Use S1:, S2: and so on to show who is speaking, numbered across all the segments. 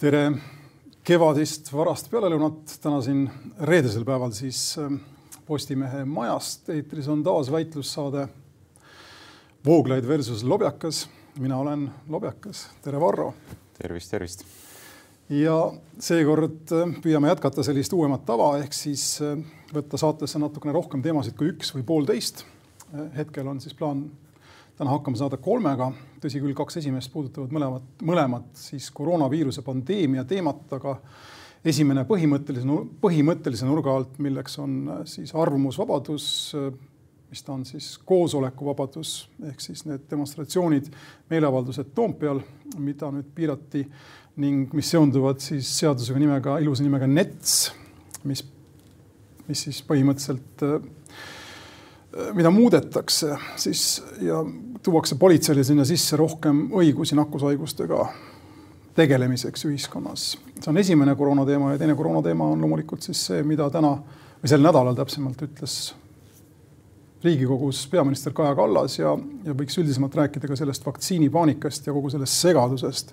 S1: tere kevadist varast pealelõunat, täna siin reedesel päeval siis ähm, Postimehe majast eetris on taas väitlussaade Vooglaid versus Lobjakas. mina olen Lobjakas, tere Varro.
S2: tervist, tervist.
S1: ja seekord äh, püüame jätkata sellist uuemat tava, ehk siis äh, võtta saatesse natukene rohkem teemasid kui üks või poolteist. Äh, hetkel on siis plaan täna hakkama saada kolmega, tõsi küll, kaks esimest puudutavad mõlemad, mõlemad siis koroonaviiruse pandeemia teemat, aga esimene põhimõttelise, põhimõttelise nurga alt, milleks on äh, siis arvamusvabadus, äh, mis ta on siis koosolekuvabadus ehk siis need demonstratsioonid, meeleavaldused Toompeal, mida nüüd piirati ning mis seonduvad siis seadusega nimega, ilusa nimega NETS, mis, mis siis põhimõtteliselt äh, mida muudetakse, siis ja tuuakse politseile sinna sisse rohkem õigusi nakkushaigustega tegelemiseks ühiskonnas. see on esimene koroonateema ja teine koroonateema on loomulikult siis see, mida täna või sel nädalal täpsemalt ütles Riigikogus peaminister Kaja Kallas ja, ja võiks üldisemalt rääkida ka sellest vaktsiinipaanikast ja kogu sellest segadusest,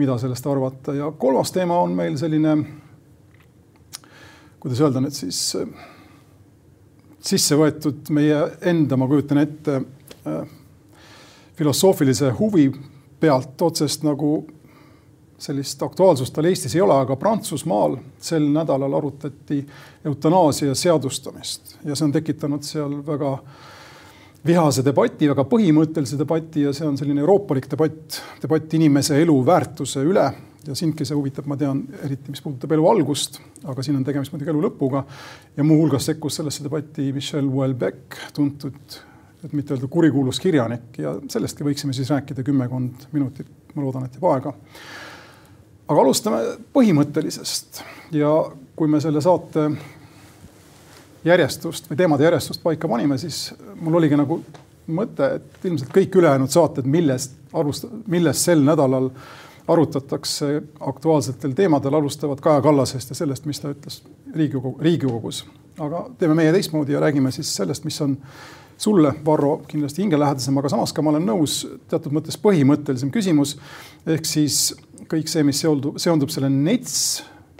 S1: mida sellest arvata ja kolmas teema on meil selline, kuidas öelda nüüd siis sisse võetud meie enda, ma kujutan ette, äh, filosoofilise huvi pealt otsest nagu sellist aktuaalsust tal Eestis ei ole, aga Prantsusmaal sel nädalal arutati eutanaasia seadustamist ja see on tekitanud seal väga vihase debati, väga põhimõttelise debati ja see on selline euroopalik debatt, debatt inimese elu väärtuse üle ja sindki see huvitab, ma tean, eriti mis puudutab elu algust, aga siin on tegemist muidugi elu lõpuga. ja muuhulgas sekkus sellesse debatti Michel Houellebecq, tuntud, et mitte öelda kurikuulus kirjanik ja sellestki võiksime siis rääkida kümmekond minutit, ma loodan, et jääb aega. aga alustame põhimõttelisest ja kui me selle saate järjestust või teemade järjestust paika panime, siis mul oligi nagu mõte, et ilmselt kõik ülejäänud saated, millest arust-, millest sel nädalal arutatakse aktuaalsetel teemadel, alustavad Kaja Kallasest ja sellest, mis ta ütles Riigikogu, Riigikogus. aga teeme meie teistmoodi ja räägime siis sellest, mis on sulle, Varro, kindlasti hingelähedasem, aga samas ka ma olen nõus, teatud mõttes põhimõttelisem küsimus. ehk siis kõik see, mis seondub, seondub selle NETS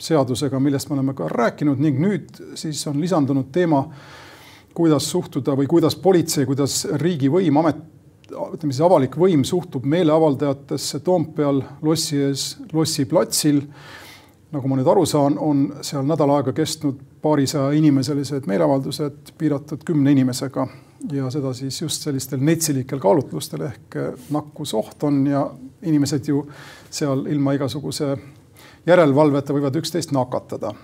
S1: seadusega, millest me oleme ka rääkinud ning nüüd siis on lisandunud teema, kuidas suhtuda või kuidas politsei, kuidas riigivõim, amet ütleme siis avalik võim suhtub meeleavaldajatesse Toompeal lossi ees, Lossi platsil. nagu ma nüüd aru saan, on seal nädal aega kestnud paarisaja inimeselised meeleavaldused piiratud kümne inimesega ja seda siis just sellistel netsilikel kaalutlustel ehk nakkusoht on ja inimesed ju seal ilma igasuguse järelevalveta võivad üksteist nakatada.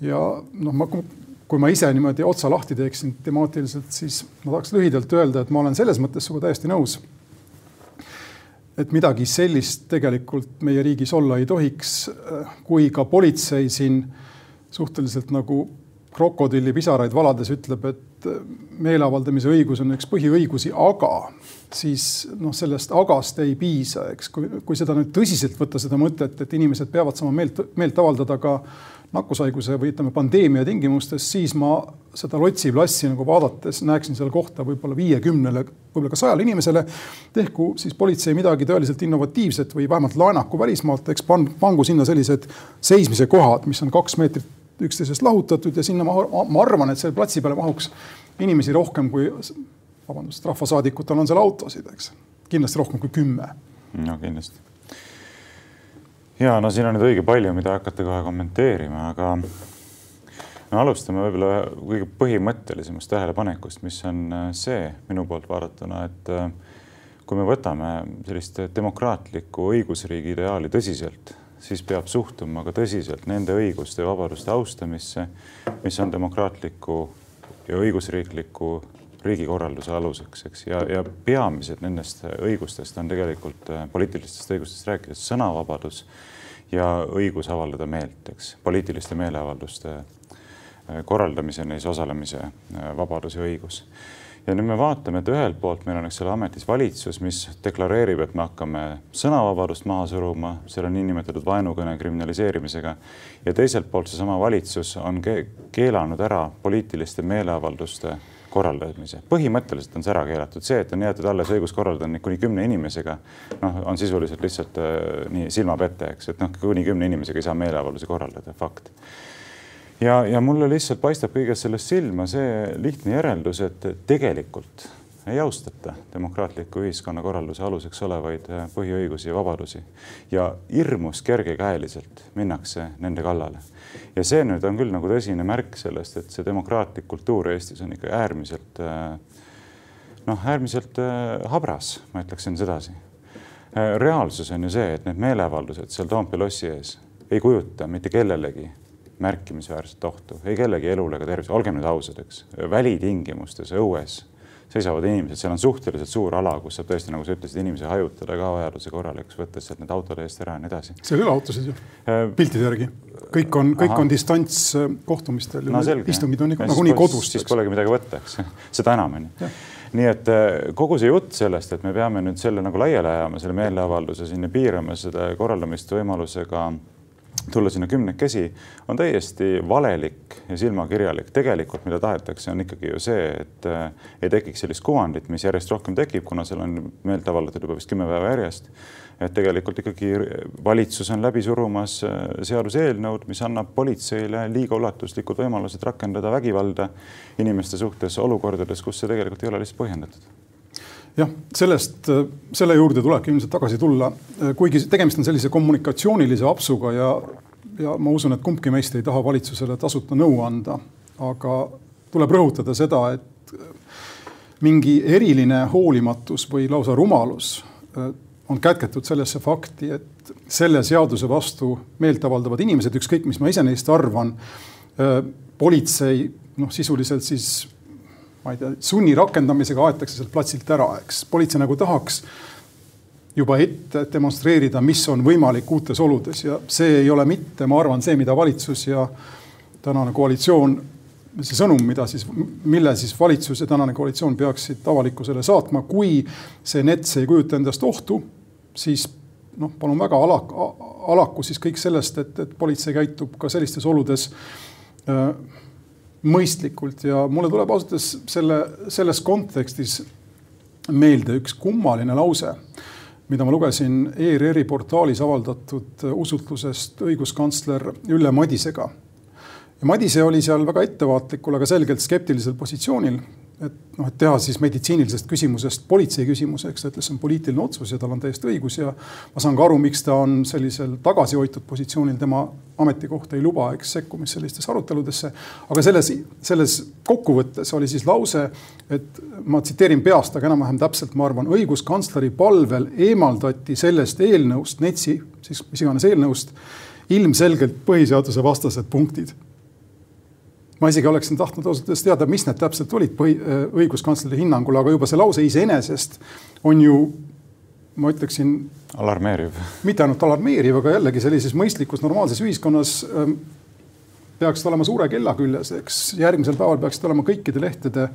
S1: ja noh, ma kui ma ise niimoodi otsa lahti teeksin temaatiliselt, siis ma tahaks lühidalt öelda, et ma olen selles mõttes sinuga täiesti nõus. et midagi sellist tegelikult meie riigis olla ei tohiks, kui ka politsei siin suhteliselt nagu krokodillipisaraid valades ütleb, et meeleavaldamise õigus on üks põhiõigusi, aga siis noh, sellest agast ei piisa, eks, kui, kui seda nüüd tõsiselt võtta, seda mõtet, et inimesed peavad saama meelt, meelt avaldada ka nakkushaiguse või ütleme, pandeemia tingimustes, siis ma seda Lotsi plassi nagu vaadates näeksin seal kohta võib-olla viiekümnele, võib-olla ka sajale inimesele. tehku siis politsei midagi tõeliselt innovatiivset või vähemalt laenaku välismaalt, eks pan-, pangu sinna sellised seismise kohad, mis on kaks meetrit üksteisest lahutatud ja sinna ma, ma arvan, et selle platsi peale mahuks inimesi rohkem kui, vabandust, rahvasaadikutel on seal autosid, eks. kindlasti rohkem kui kümme.
S2: no kindlasti ja no siin on nüüd õige palju, mida hakata kohe kommenteerima, aga no alustame võib-olla kõige põhimõttelisemast tähelepanekust, mis on äh, see minu poolt vaadatuna, et äh, kui me võtame sellist demokraatlikku õigusriigi ideaali tõsiselt, siis peab suhtuma ka tõsiselt nende õiguste ja vabaduste austamisse, mis on demokraatliku ja õigusriikliku riigikorralduse aluseks, eks, ja, ja peamised nendest õigustest on tegelikult äh, poliitilistest õigustest rääkides sõnavabadus ja õigus avaldada meelt, eks, poliitiliste meeleavalduste äh, korraldamise, neis osalemise äh, vabadus ja õigus. Ja nüüd me vaatame, et ühelt poolt meil on, eks ole, ametis valitsus, mis deklareerib, et me hakkame sõnavabadust maha suruma selle niinimetatud vaenukõne kriminaliseerimisega. ja teiselt poolt seesama valitsus on ke keelanud ära poliitiliste meeleavalduste korraldamise. põhimõtteliselt on see ära keelatud, see, et on jäetud alles õigus korraldada kuni kümne inimesega, noh, on sisuliselt lihtsalt äh, nii silmapete, eks, et noh, kuni kümne inimesega ei saa meeleavaldusi korraldada, fakt. Ja, ja mulle lihtsalt paistab kõigest sellest silma see lihtne järeldus, et tegelikult ei austata demokraatliku ühiskonnakorralduse aluseks olevaid äh, põhiõigusi ja vabadusi ja hirmus kergekäeliselt minnakse nende kallale. ja see nüüd on küll nagu tõsine märk sellest, et see demokraatlik kultuur Eestis on ikka äärmiselt äh, noh, äärmiselt äh, habras, ma ütleksin sedasi. reaalsus on ju see, et need meeleavaldused seal Toompea lossi ees ei kujuta mitte kellelegi märkimisväärset ohtu, ei kellegi elule ega tervisele, olgem nüüd ausad, eks, välitingimustes, õues seisavad inimesed, seal on suhteliselt suur ala, kus saab tõesti, nagu sa ütlesid, inimesi hajutada ka vajaduse korral, eks, võttes sealt need autode eest ära ja nii edasi.
S1: seal ei ole autosid ju, äh, piltide järgi. kõik on, kõik on distantskohtumistel
S2: no,.
S1: istungid on nagunii kodus.
S2: siis polegi midagi võtta, eks, seda enam on ju. Nii et äh, kogu see jutt sellest, et me peame nüüd selle nagu laiali ajama, selle meeleavalduse sinna piirama seda korraldamist võimalusega tulla sinna kümnekesi, on täiesti valelik ja silmakirjalik. tegelikult, mida tahetakse, on ikkagi ju see, et äh, ei tekiks sellist kuvandit, mis järjest rohkem tekib, kuna seal on meelt avaldatud juba vist kümme päeva järjest. et tegelikult ikkagi valitsus on läbi surumas äh, seaduseelnõud, mis annab politseile liiga ulatuslikud võimalused rakendada vägivalda inimeste suhtes olukordades, kus see tegelikult ei ole lihtsalt põhjendatud
S1: jah, sellest, selle juurde tulebki ilmselt tagasi tulla, kuigi tegemist on sellise kommunikatsioonilise apsuga ja, ja ma usun, et kumbki meist ei taha valitsusele tasuta nõu anda, aga tuleb rõhutada seda, et mingi eriline hoolimatus või lausa rumalus äh, on kätketud sellesse fakti, et selle seaduse vastu meelt avaldavad inimesed, ükskõik, mis ma ise neist arvan, äh, politsei noh, sisuliselt siis ma ei tea, sunni rakendamisega aetakse sealt platsilt ära, eks. politsei nagu tahaks juba ette demonstreerida, mis on võimalik uutes oludes ja see ei ole mitte, ma arvan, see, mida valitsus ja tänane koalitsioon, see sõnum, mida siis, mille siis valitsus ja tänane koalitsioon peaksid avalikkusele saatma, kui see NETS ei kujuta endast ohtu, siis noh, palun väga alak, alaku siis kõik sellest, et, et politsei käitub ka sellistes oludes äh, mõistlikult ja mulle tuleb ausalt öeldes selle, selles kontekstis meelde üks kummaline lause, mida ma lugesin ERR-i portaalis avaldatud usutlusest õiguskantsler Ülle Madisega. ja Madise oli seal väga ettevaatlikul, aga selgelt skeptilisel positsioonil et noh, et teha siis meditsiinilisest küsimusest politsei küsimuseks, ta ütles, see on poliitiline otsus ja tal on täiesti õigus ja ma saan ka aru, miks ta on sellisel tagasihoitud positsioonil, tema ametikoht ei luba, eks, sekkumist sellistesse aruteludesse. aga selles, selles kokkuvõttes oli siis lause, et ma tsiteerin peast, aga enam-vähem täpselt, ma arvan, õiguskantsleri palvel eemaldati sellest eelnõust, NETS-i, siis mis iganes eelnõust, ilmselgelt põhiseaduse vastased punktid ma isegi oleksin tahtnud ausalt öeldes teada, mis need täpselt olid põhi, äh, õiguskantsleri hinnangul, aga juba see lause iseenesest on ju, ma ütleksin.
S2: alarmeeriv.
S1: mitte ainult alarmeeriv, aga jällegi sellises mõistlikus normaalses ühiskonnas ähm, peaksid olema suure kella küljes, eks järgmisel päeval peaksid olema kõikide lehtede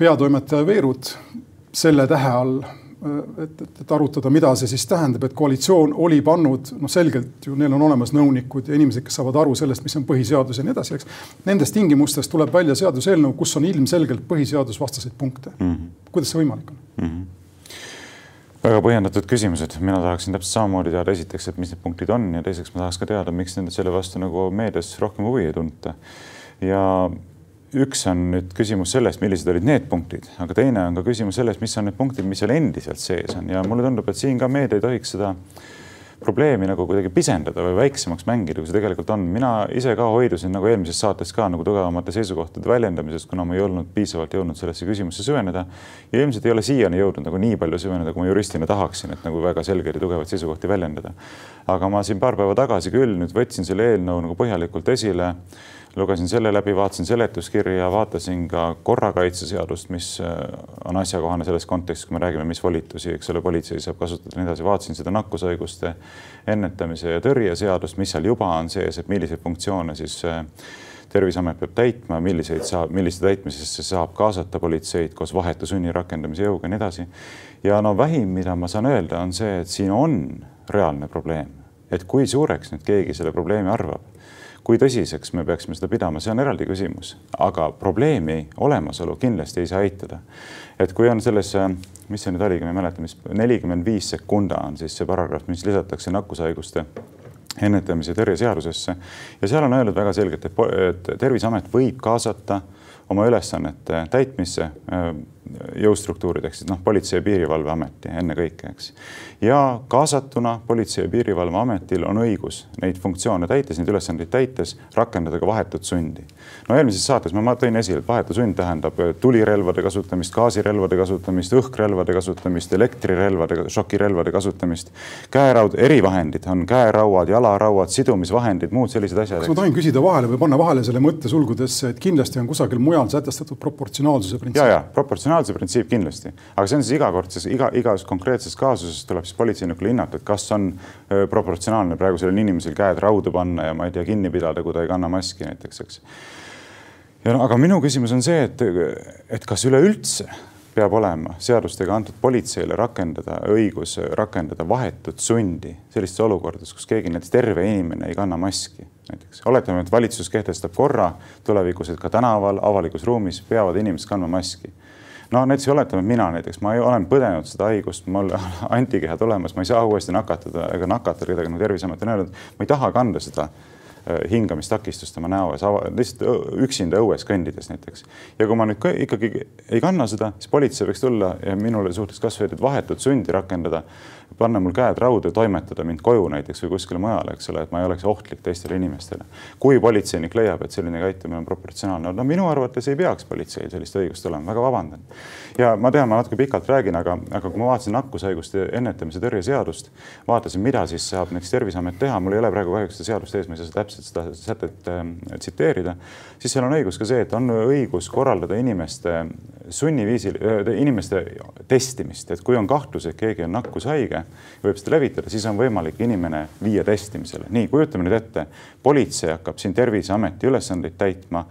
S1: peatoimetaja veerud selle tähe all et, et, et arutada, mida see siis tähendab, et koalitsioon oli pannud, noh, selgelt ju neil on olemas nõunikud ja inimesed, kes saavad aru sellest, mis on põhiseadus ja nii edasi, eks. Nendest tingimustest tuleb välja seaduseelnõu, kus on ilmselgelt põhiseadusvastaseid punkte mm. -hmm. kuidas see võimalik on mm? -hmm
S2: väga põhjendatud küsimused, mina tahaksin täpselt samamoodi teada, esiteks, et mis need punktid on ja teiseks ma tahaks ka teada, miks nende selle vastu nagu meedias rohkem huvi ei tunta. ja üks on nüüd küsimus sellest, millised olid need punktid, aga teine on ka küsimus sellest, mis on need punktid, mis seal endiselt sees on ja mulle tundub, et siin ka meedia ei tohiks seda probleemi nagu kuidagi pisendada või väiksemaks mängida, kui see tegelikult on. mina ise ka hoidusin nagu eelmises saates ka nagu tugevamate seisukohtade väljendamisest, kuna ma ei olnud piisavalt jõudnud sellesse küsimusse süveneda. ja ilmselt ei ole siiani jõudnud nagu nii palju süveneda, kui ma juristina tahaksin, et nagu väga selgeid ja tugevaid seisukohti väljendada. aga ma siin paar päeva tagasi küll nüüd võtsin selle eelnõu nagu põhjalikult esile lugesin selle läbi, vaatasin seletuskirja, vaatasin ka korrakaitseseadust, mis äh, on asjakohane selles kontekstis, kui me räägime, mis volitusi, eks ole, politsei saab kasutada ja nii edasi. vaatasin seda nakkushaiguste ennetamise ja tõrje seadust, mis seal juba on sees, et milliseid funktsioone siis äh, terviseamet peab täitma, milliseid saab, milliste täitmisesse saab kaasata politseid koos vahetu sunni rakendamise jõuga ja nii edasi. ja no vähim, mida ma saan öelda, on see, et siin on reaalne probleem, et kui suureks nüüd keegi selle probleemi arvab kui tõsiseks me peaksime seda pidama, see on eraldi küsimus, aga probleemi olemasolu kindlasti ei saa eitada. et kui on selles, mis see nüüd oligi, ma ei mäleta, mis nelikümmend viis sekunda on siis see paragrahv, mis lisatakse nakkushaiguste ennetamise tõrje seadusesse ja seal on öeldud väga selgelt, et Terviseamet võib kaasata oma ülesannete täitmisse äh, jõustruktuurideks, noh, Politsei- ja Piirivalveameti ennekõike, eks. ja kaasatuna Politsei- ja Piirivalveametil on õigus neid funktsioone täites, neid ülesandeid täites rakendada ka vahetut sundi. no eelmises saates ma, ma tõin esile, et vahetu sund tähendab äh, tulirelvade kasutamist, gaasirelvade kasutamist, õhkrelvade kasutamist, elektrirelvade, šokirelvade kasutamist. käeraud, erivahendid on käerauad, jalarauad, sidumisvahendid, muud sellised asjad.
S1: kas ma tohin küsida vahele või panna vahele selle mõtte sulgudesse, et kindlasti on kusagil mujal sätestatud proportsionaalsuse printsiip?
S2: ja, ja proportsionaalsuse printsiip kindlasti, aga see on siis igakordses, iga, igas konkreetses kaasuses tuleb siis politseinikul hinnata, et kas on proportsionaalne praegu sellel inimesel käed raudu panna ja ma ei tea, kinni pidada, kui ta ei kanna maski näiteks, eks. ja no aga minu küsimus on see, et, et kas üleüldse peab olema seadustega antud politseile rakendada õigus rakendada vahetut sundi sellistes olukordades, kus keegi näiteks terve inimene ei kanna maski näiteks. oletame, et valitsus kehtestab korra tulevikus, et ka tänaval, avalikus ruumis peavad inimesed kandma maski no näiteks oletame, et mina näiteks, ma olen põdenud seda haigust, mul antikehad olemas, ma ei saa uuesti nakatada ega nakatada kedagi, nagu Terviseamet on öelnud, ma ei taha kanda seda äh, hingamistakistust oma näo ees, lihtsalt üksinda õues kõndides näiteks. ja kui ma nüüd ikkagi ei kanna seda, siis politsei võiks tulla ja minule suhtes kasvõi vahetut sundi rakendada panna mul käed raudu, toimetada mind koju näiteks või kuskile mujale, eks ole, et ma ei oleks ohtlik teistele inimestele. kui politseinik leiab, et selline käitumine on proportsionaalne, no minu arvates ei peaks politseil sellist õigust olema, väga vabandan. ja ma tean, ma natuke pikalt räägin, aga, aga kui ma vaatasin nakkushaiguste ennetamise tõrje seadust, vaatasin, mida siis saab näiteks Terviseamet teha, mul ei ole praegu kahjuks seda seadust ees, ma ei saa täpselt seda sätet äh, tsiteerida, siis seal on õigus ka see, et on õigus korraldada inimeste sunniviisil, äh, inimeste testimist, et kui on kahtlus, et keegi on nakkushaige, ja võib seda levitada, siis on võimalik inimene viia testimisele. nii, kujutame nüüd ette, politsei hakkab siin Terviseameti ülesandeid täitma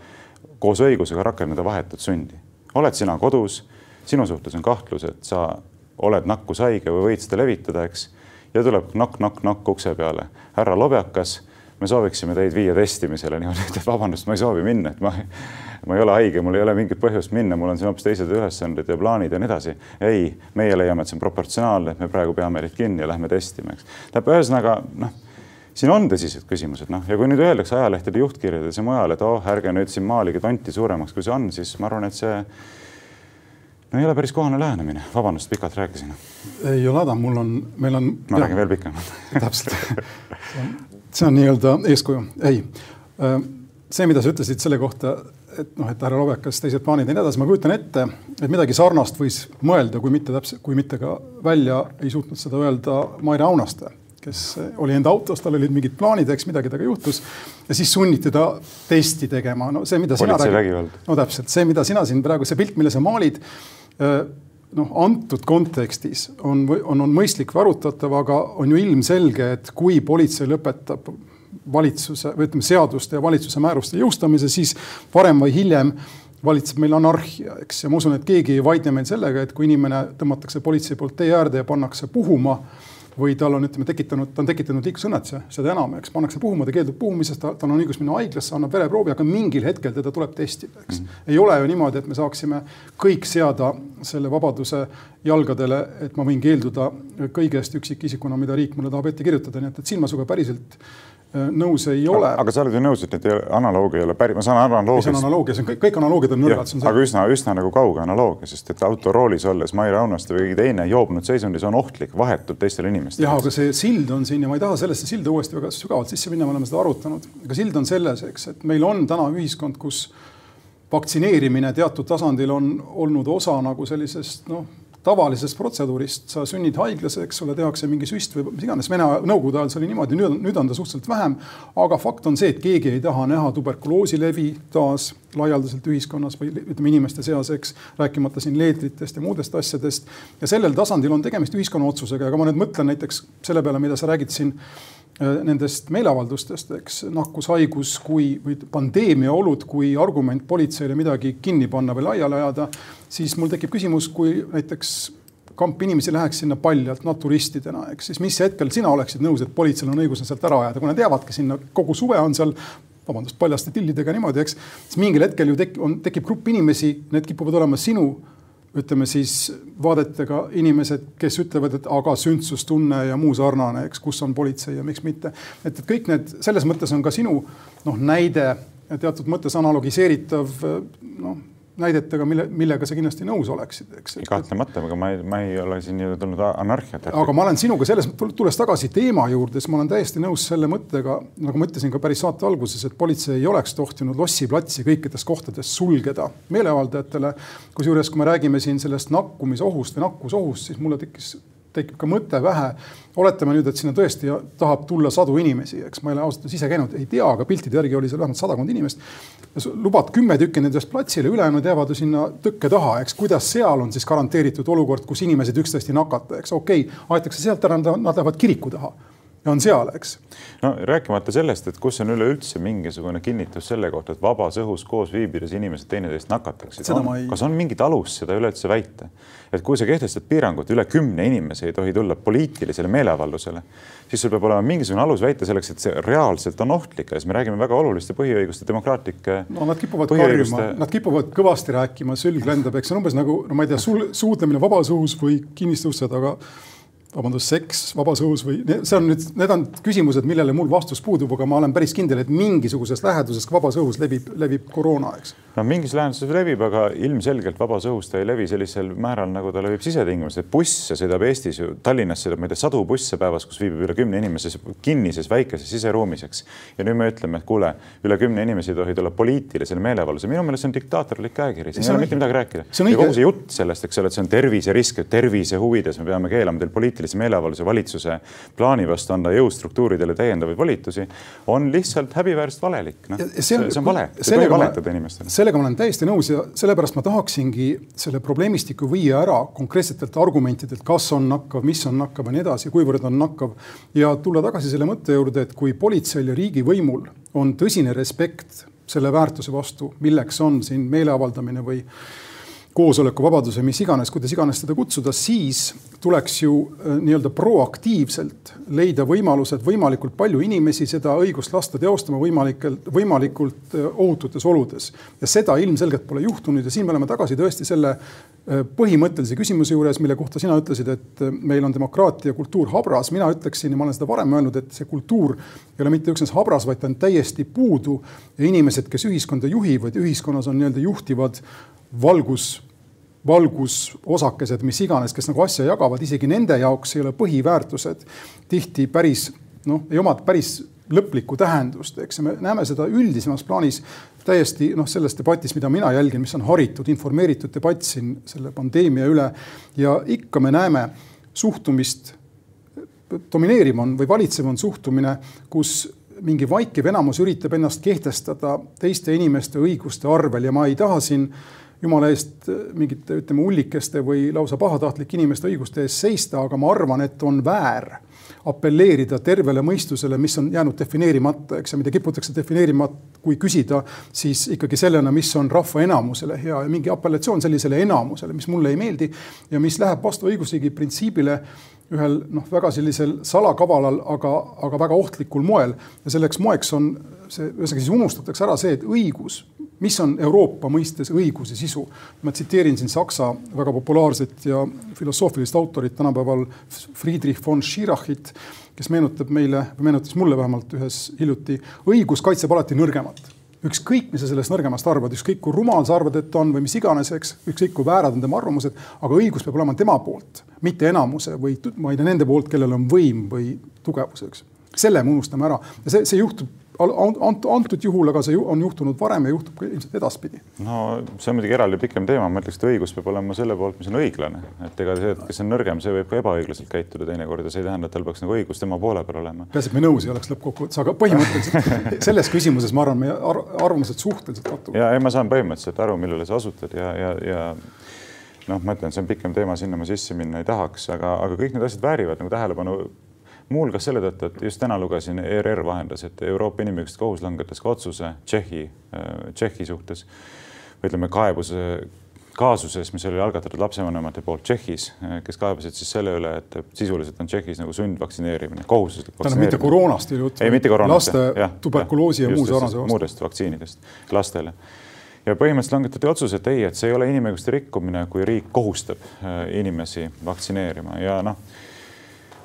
S2: koos õigusega rakendada vahetut sundi. oled sina kodus, sinu suhtes on kahtlus, et sa oled nakkushaige või võid seda levitada, eks, ja tuleb nokk-nokk-nokk ukse peale. härra Lobjakas, me sooviksime teid viia testimisele, niimoodi, et vabandust, ma ei soovi minna, et ma ma ei ole haige, mul ei ole mingit põhjust minna, mul on siin hoopis teised ülesanded ja plaanid ja nii edasi. ei, meie leiame, et see on proportsionaalne, et me praegu peame teid kinni ja lähme testima, eks. tähendab, ühesõnaga noh, siin on tõsised küsimused, noh, ja kui nüüd öeldakse ajalehtede juhtkirjades ja mujal, et oh, ärge nüüd siin maalige tonti suuremaks, kui see on, siis ma arvan, et see no ei ole päris kohane lähenemine, vabandust, pikalt rääkisin.
S1: ei ole häda, mul on, meil on.
S2: ma räägin veel pikemalt
S1: täpselt see on nii-öelda eeskuju, ei. see, mida sa ütlesid selle kohta, et noh, et härra Lobekas, teised plaanid ja nii edasi, ma kujutan ette, et midagi sarnast võis mõelda, kui mitte täpselt, kui mitte ka välja ei suutnud seda öelda Maire Aunaste, kes oli enda autos, tal olid mingid plaanid, eks midagi temaga juhtus ja siis sunniti ta testi tegema. no see, mida sina
S2: räägid,
S1: no täpselt see, mida sina siin praegu, see pilt, mille sa maalid noh, antud kontekstis on, on, on mõistlik või arutatav, aga on ju ilmselge, et kui politsei lõpetab valitsuse või ütleme, seaduste ja valitsuse määruste jõustamise, siis varem või hiljem valitseb meil anarhia, eks, ja ma usun, et keegi ei vaidle meil sellega, et kui inimene tõmmatakse politsei poolt tee äärde ja pannakse puhuma või tal on, ütleme, tekitanud, ta on tekitanud liiklusõnnetuse, seda enam, eks pannakse puhuma, ta keeldub puhumisest, tal on õigus minna haiglasse, annab vereproovi, aga mingil hetkel teda tuleb testida, eks mm. -hmm. ei ole ju niimoodi, et me saaksime kõik seada selle vabaduse jalgadele, et ma võin keelduda kõigest üksikisikuna, mida riik mulle tahab ette kirjutada, nii et, et siin ma sinuga päriselt nõus ei ole.
S2: aga sa oled ju nõus, et need analoogia ei ole päris, ma saan analoogia.
S1: mis on analoogia, see on kõik, kõik analoogiad on nõrgad.
S2: aga üsna, üsna nagu kauge analoogia, sest et autoroolis olles Mai Raunaste või keegi teine joobnud seisundis on ohtlik vahetult teistele inimestele.
S1: jah, aga see sild on siin ja ma ei taha sellesse silda uuesti väga sügavalt sisse minna, me oleme seda arutanud, aga sild on selles, eks, et meil on täna ühiskond, kus vaktsineerimine teatud tasandil on olnud osa nagu sellisest noh tavalisest protseduurist, sa sünnid haiglas, eks ole, tehakse mingi süst või mis iganes, Vene Nõukogude ajal see oli niimoodi, nüüd, nüüd on ta suhteliselt vähem. aga fakt on see, et keegi ei taha näha tuberkuloosi levi taas laialdaselt ühiskonnas või ütleme inimeste seas, eks, rääkimata siin leedritest ja muudest asjadest. ja sellel tasandil on tegemist ühiskonna otsusega, aga ma nüüd mõtlen näiteks selle peale, mida sa räägid siin nendest meeleavaldustest, eks nakkushaigus kui või pandeemia olud kui argument politseile midagi kinni panna või laiali ajada, siis mul tekib küsimus, kui näiteks kamp inimesi läheks sinna paljalt naturistidena, eks siis mis hetkel sina oleksid nõus, et politseil on õigus nad sealt ära ajada, kui nad jäävadki sinna, kogu suve on seal vabandust, paljaste tillidega niimoodi, eks. siis mingil hetkel ju tek-, on, tekib grupp inimesi, need kipuvad olema sinu ütleme siis vaadetega inimesed, kes ütlevad, et aga sündsustunne ja muu sarnane, eks, kus on politsei ja miks mitte. et, et kõik need, selles mõttes on ka sinu noh, näide teatud mõttes analogiseeritav noh näidetega, mille, millega sa kindlasti nõus oleksid, eks.
S2: kahtlemata, aga ma ei, ma ei ole siin ju tulnud anarhiat.
S1: aga ma olen sinuga selles, tulles tagasi teema juurde, siis ma olen täiesti nõus selle mõttega, nagu ma ütlesin ka päris saate alguses, et politsei ei oleks tohtinud Lossi platsi kõikides kohtades sulgeda meeleavaldajatele. kusjuures, kui me räägime siin sellest nakkumisohust või nakkusohust, siis mulle tekkis tekib ka mõte vähe. oletame nüüd, et sinna tõesti tahab tulla sadu inimesi, eks ma ei ole ausalt öeldes ise käinud, ei tea, aga piltide järgi oli seal vähemalt sadakond inimest. lubad kümme tükki nendest platsile, ülejäänud jäävad ju sinna tõkke taha, eks kuidas seal on siis garanteeritud olukord, kus inimesed üksteist ei nakata, eks okei okay,, aetakse sealt ära, nad lähevad kiriku taha on seal, eks.
S2: no rääkimata sellest, et kus on üleüldse mingisugune kinnitus selle kohta, et vabas õhus koos viibides inimesed teineteist nakataksid. Ei... kas on mingit alust seda üleüldse väita? et kui sa kehtestad piirangud, üle kümne inimese ei tohi tulla poliitilisele meeleavaldusele, siis sul peab olema mingisugune alus väita selleks, et see reaalselt on ohtlik ja siis me räägime väga oluliste põhiõiguste, demokraatlike.
S1: no nad kipuvad karjuma, nad kipuvad kõvasti rääkima, sülg lendab, eks see on umbes nagu, no ma ei tea, suudlemine vabas õhus või kinniste uste taga vabandust, seks vabas õhus või see on nüüd, need on küsimused, millele mul vastus puudub, aga ma olen päris kindel, et mingisuguses läheduses ka vabas õhus levib, levib koroona, eks.
S2: No mingis läheduses levib, aga ilmselgelt vabas õhus ta ei levi sellisel määral, nagu ta levib sisetingimustes. busse sõidab Eestis ju, Tallinnas sõidab, ma ei tea, sadu busse päevas, kus viibib üle kümne inimese kinnises väikeses siseruumis, eks. ja nüüd me ütleme, et kuule, üle kümne inimese ei tohi tulla poliitilisele meeleavaldusele. minu meelest see on diktaatorlik käekiri, siin ei ole mitte midagi rääkida. ja kogu see jutt sellest, eks ole, et see on terviserisk, et tervise huvides me peame keelama teil poliitilise meeleavalduse valitsuse plaani vastu anda jõustruktuuridele täiendavaid volitusi, on lihtsalt häbiväärselt valelik. noh, see, on, vale, ei tohi valetada inimestele.
S1: Sellega ma olen täiesti nõus ja sellepärast ma tahaksingi selle probleemistiku viia ära konkreetsetelt argumentidelt, kas on nakkav, mis on nakkav ja nii edasi, kuivõrd on nakkav. ja tulla tagasi selle mõtte juurde, et kui politseil ja riigivõimul on tõsine respekt selle väärtuse vastu, milleks on siin meeleavaldamine või koosolekuvabaduse, mis iganes, kuidas iganes teda kutsuda, siis tuleks ju äh, nii-öelda proaktiivselt leida võimalused võimalikult palju inimesi seda õigust lasta teostama võimalikelt, võimalikult äh, ohututes oludes. ja seda ilmselgelt pole juhtunud ja siin me oleme tagasi tõesti selle äh, põhimõttelise küsimuse juures, mille kohta sina ütlesid, et meil on demokraatia kultuur habras. mina ütleksin ja ma olen seda varem öelnud, et see kultuur ei ole mitte üksnes habras, vaid ta on täiesti puudu ja inimesed, kes ühiskonda juhivad, ühiskonnas on nii-öelda juhtivad valgus valgusosakesed, mis iganes, kes nagu asja jagavad, isegi nende jaoks ei ole põhiväärtused tihti päris noh, ei oma päris lõplikku tähendust, eks. Me näeme seda üldisemas plaanis täiesti noh, selles debatis, mida mina jälgin, mis on haritud, informeeritud debatt siin selle pandeemia üle. Ja ikka me näeme suhtumist, domineeriv on või valitsev on suhtumine, kus mingi vaikiv enamus üritab ennast kehtestada teiste inimeste õiguste arvel. Ja ma ei taha siin äh, jumala eest mingite, ütleme, ullikeste või lausa pahatahtlike inimeste õiguste eest seista, aga ma arvan, et on väär apelleerida tervele mõistusele, mis on jäänud defineerimata, eks ja mida kiputakse defineerima, kui küsida, siis ikkagi sellena, mis on rahva enamusele hea ja mingi apellatsioon sellisele enamusele, mis mulle ei meeldi ja mis läheb vastu õigusriigi printsiibile ühel noh, väga sellisel salakavalal, aga, aga väga ohtlikul moel ja selleks moeks on see, ühesõnaga siis unustatakse ära see, et õigus mis on Euroopa mõistes õiguse sisu. ma tsiteerin siin Saksa väga populaarset ja filosoofilist autorit tänapäeval Friedrich von Schirachit, kes meenutab meile, meenutas mulle vähemalt ühes hiljuti, õigus kaitseb alati nõrgemat ükskõik, mis sa sellest nõrgemast arvad, ükskõik kui rumal sa arvad, et on või mis iganes, eks, ükskõik kui väärad on tema arvamused, aga õigus peab olema tema poolt, mitte enamuse või ma ei tea, nende poolt, kellel on võim või tugevus, eks. selle me unustame ära ja see, see juhtub antud juhul, aga see on juhtunud varem ja juhtub ka ilmselt edaspidi.
S2: no see on muidugi eraldi pikem teema, ma ütleks, et õigus peab olema selle poolt, mis on õiglane, et ega see, kes on nõrgem, see võib ka ebaõiglaselt käituda teinekord ja see ei tähenda, et tal peaks nagu õigus tema poole peal olema.
S1: peaasi, et me nõus ei oleks lõppkokkuvõttes, aga põhimõtteliselt selles küsimuses ma arvan, meie arvamused suhteliselt kattuvad.
S2: ja ei, ma saan põhimõtteliselt aru, millele sa osutad ja, ja, ja noh, ma ütlen, see on pikem teema, sinna ma sisse minna ei tahaks, aga, aga kõik need asjad väärivad nagu tähelepanu muuhulgas selle tõttu, et just täna lugesin, ERR vahendas, et Euroopa Inimõiguste Kohus langetas ka otsuse Tšehhi, äh, Tšehhi suhtes ütleme, kaebuse, kaasuses, mis oli algatatud lapsevanemate poolt Tšehhis, kes kaebasid siis selle üle, et sisuliselt on Tšehhis nagu sundvaktsineerimine, kohustuslik
S1: tähendab, mitte koroonast ei jutt,
S2: ei mitte koroonast,
S1: laste tuberkuloosi ja muu sarnase vastu.
S2: muudest vaktsiinidest lastele. Ja põhimõtteliselt langetati otsus, et ei, et see ei ole inimõiguste rikkumine, kui riik kohustab äh, inimesi vaktsineerima. Ja noh,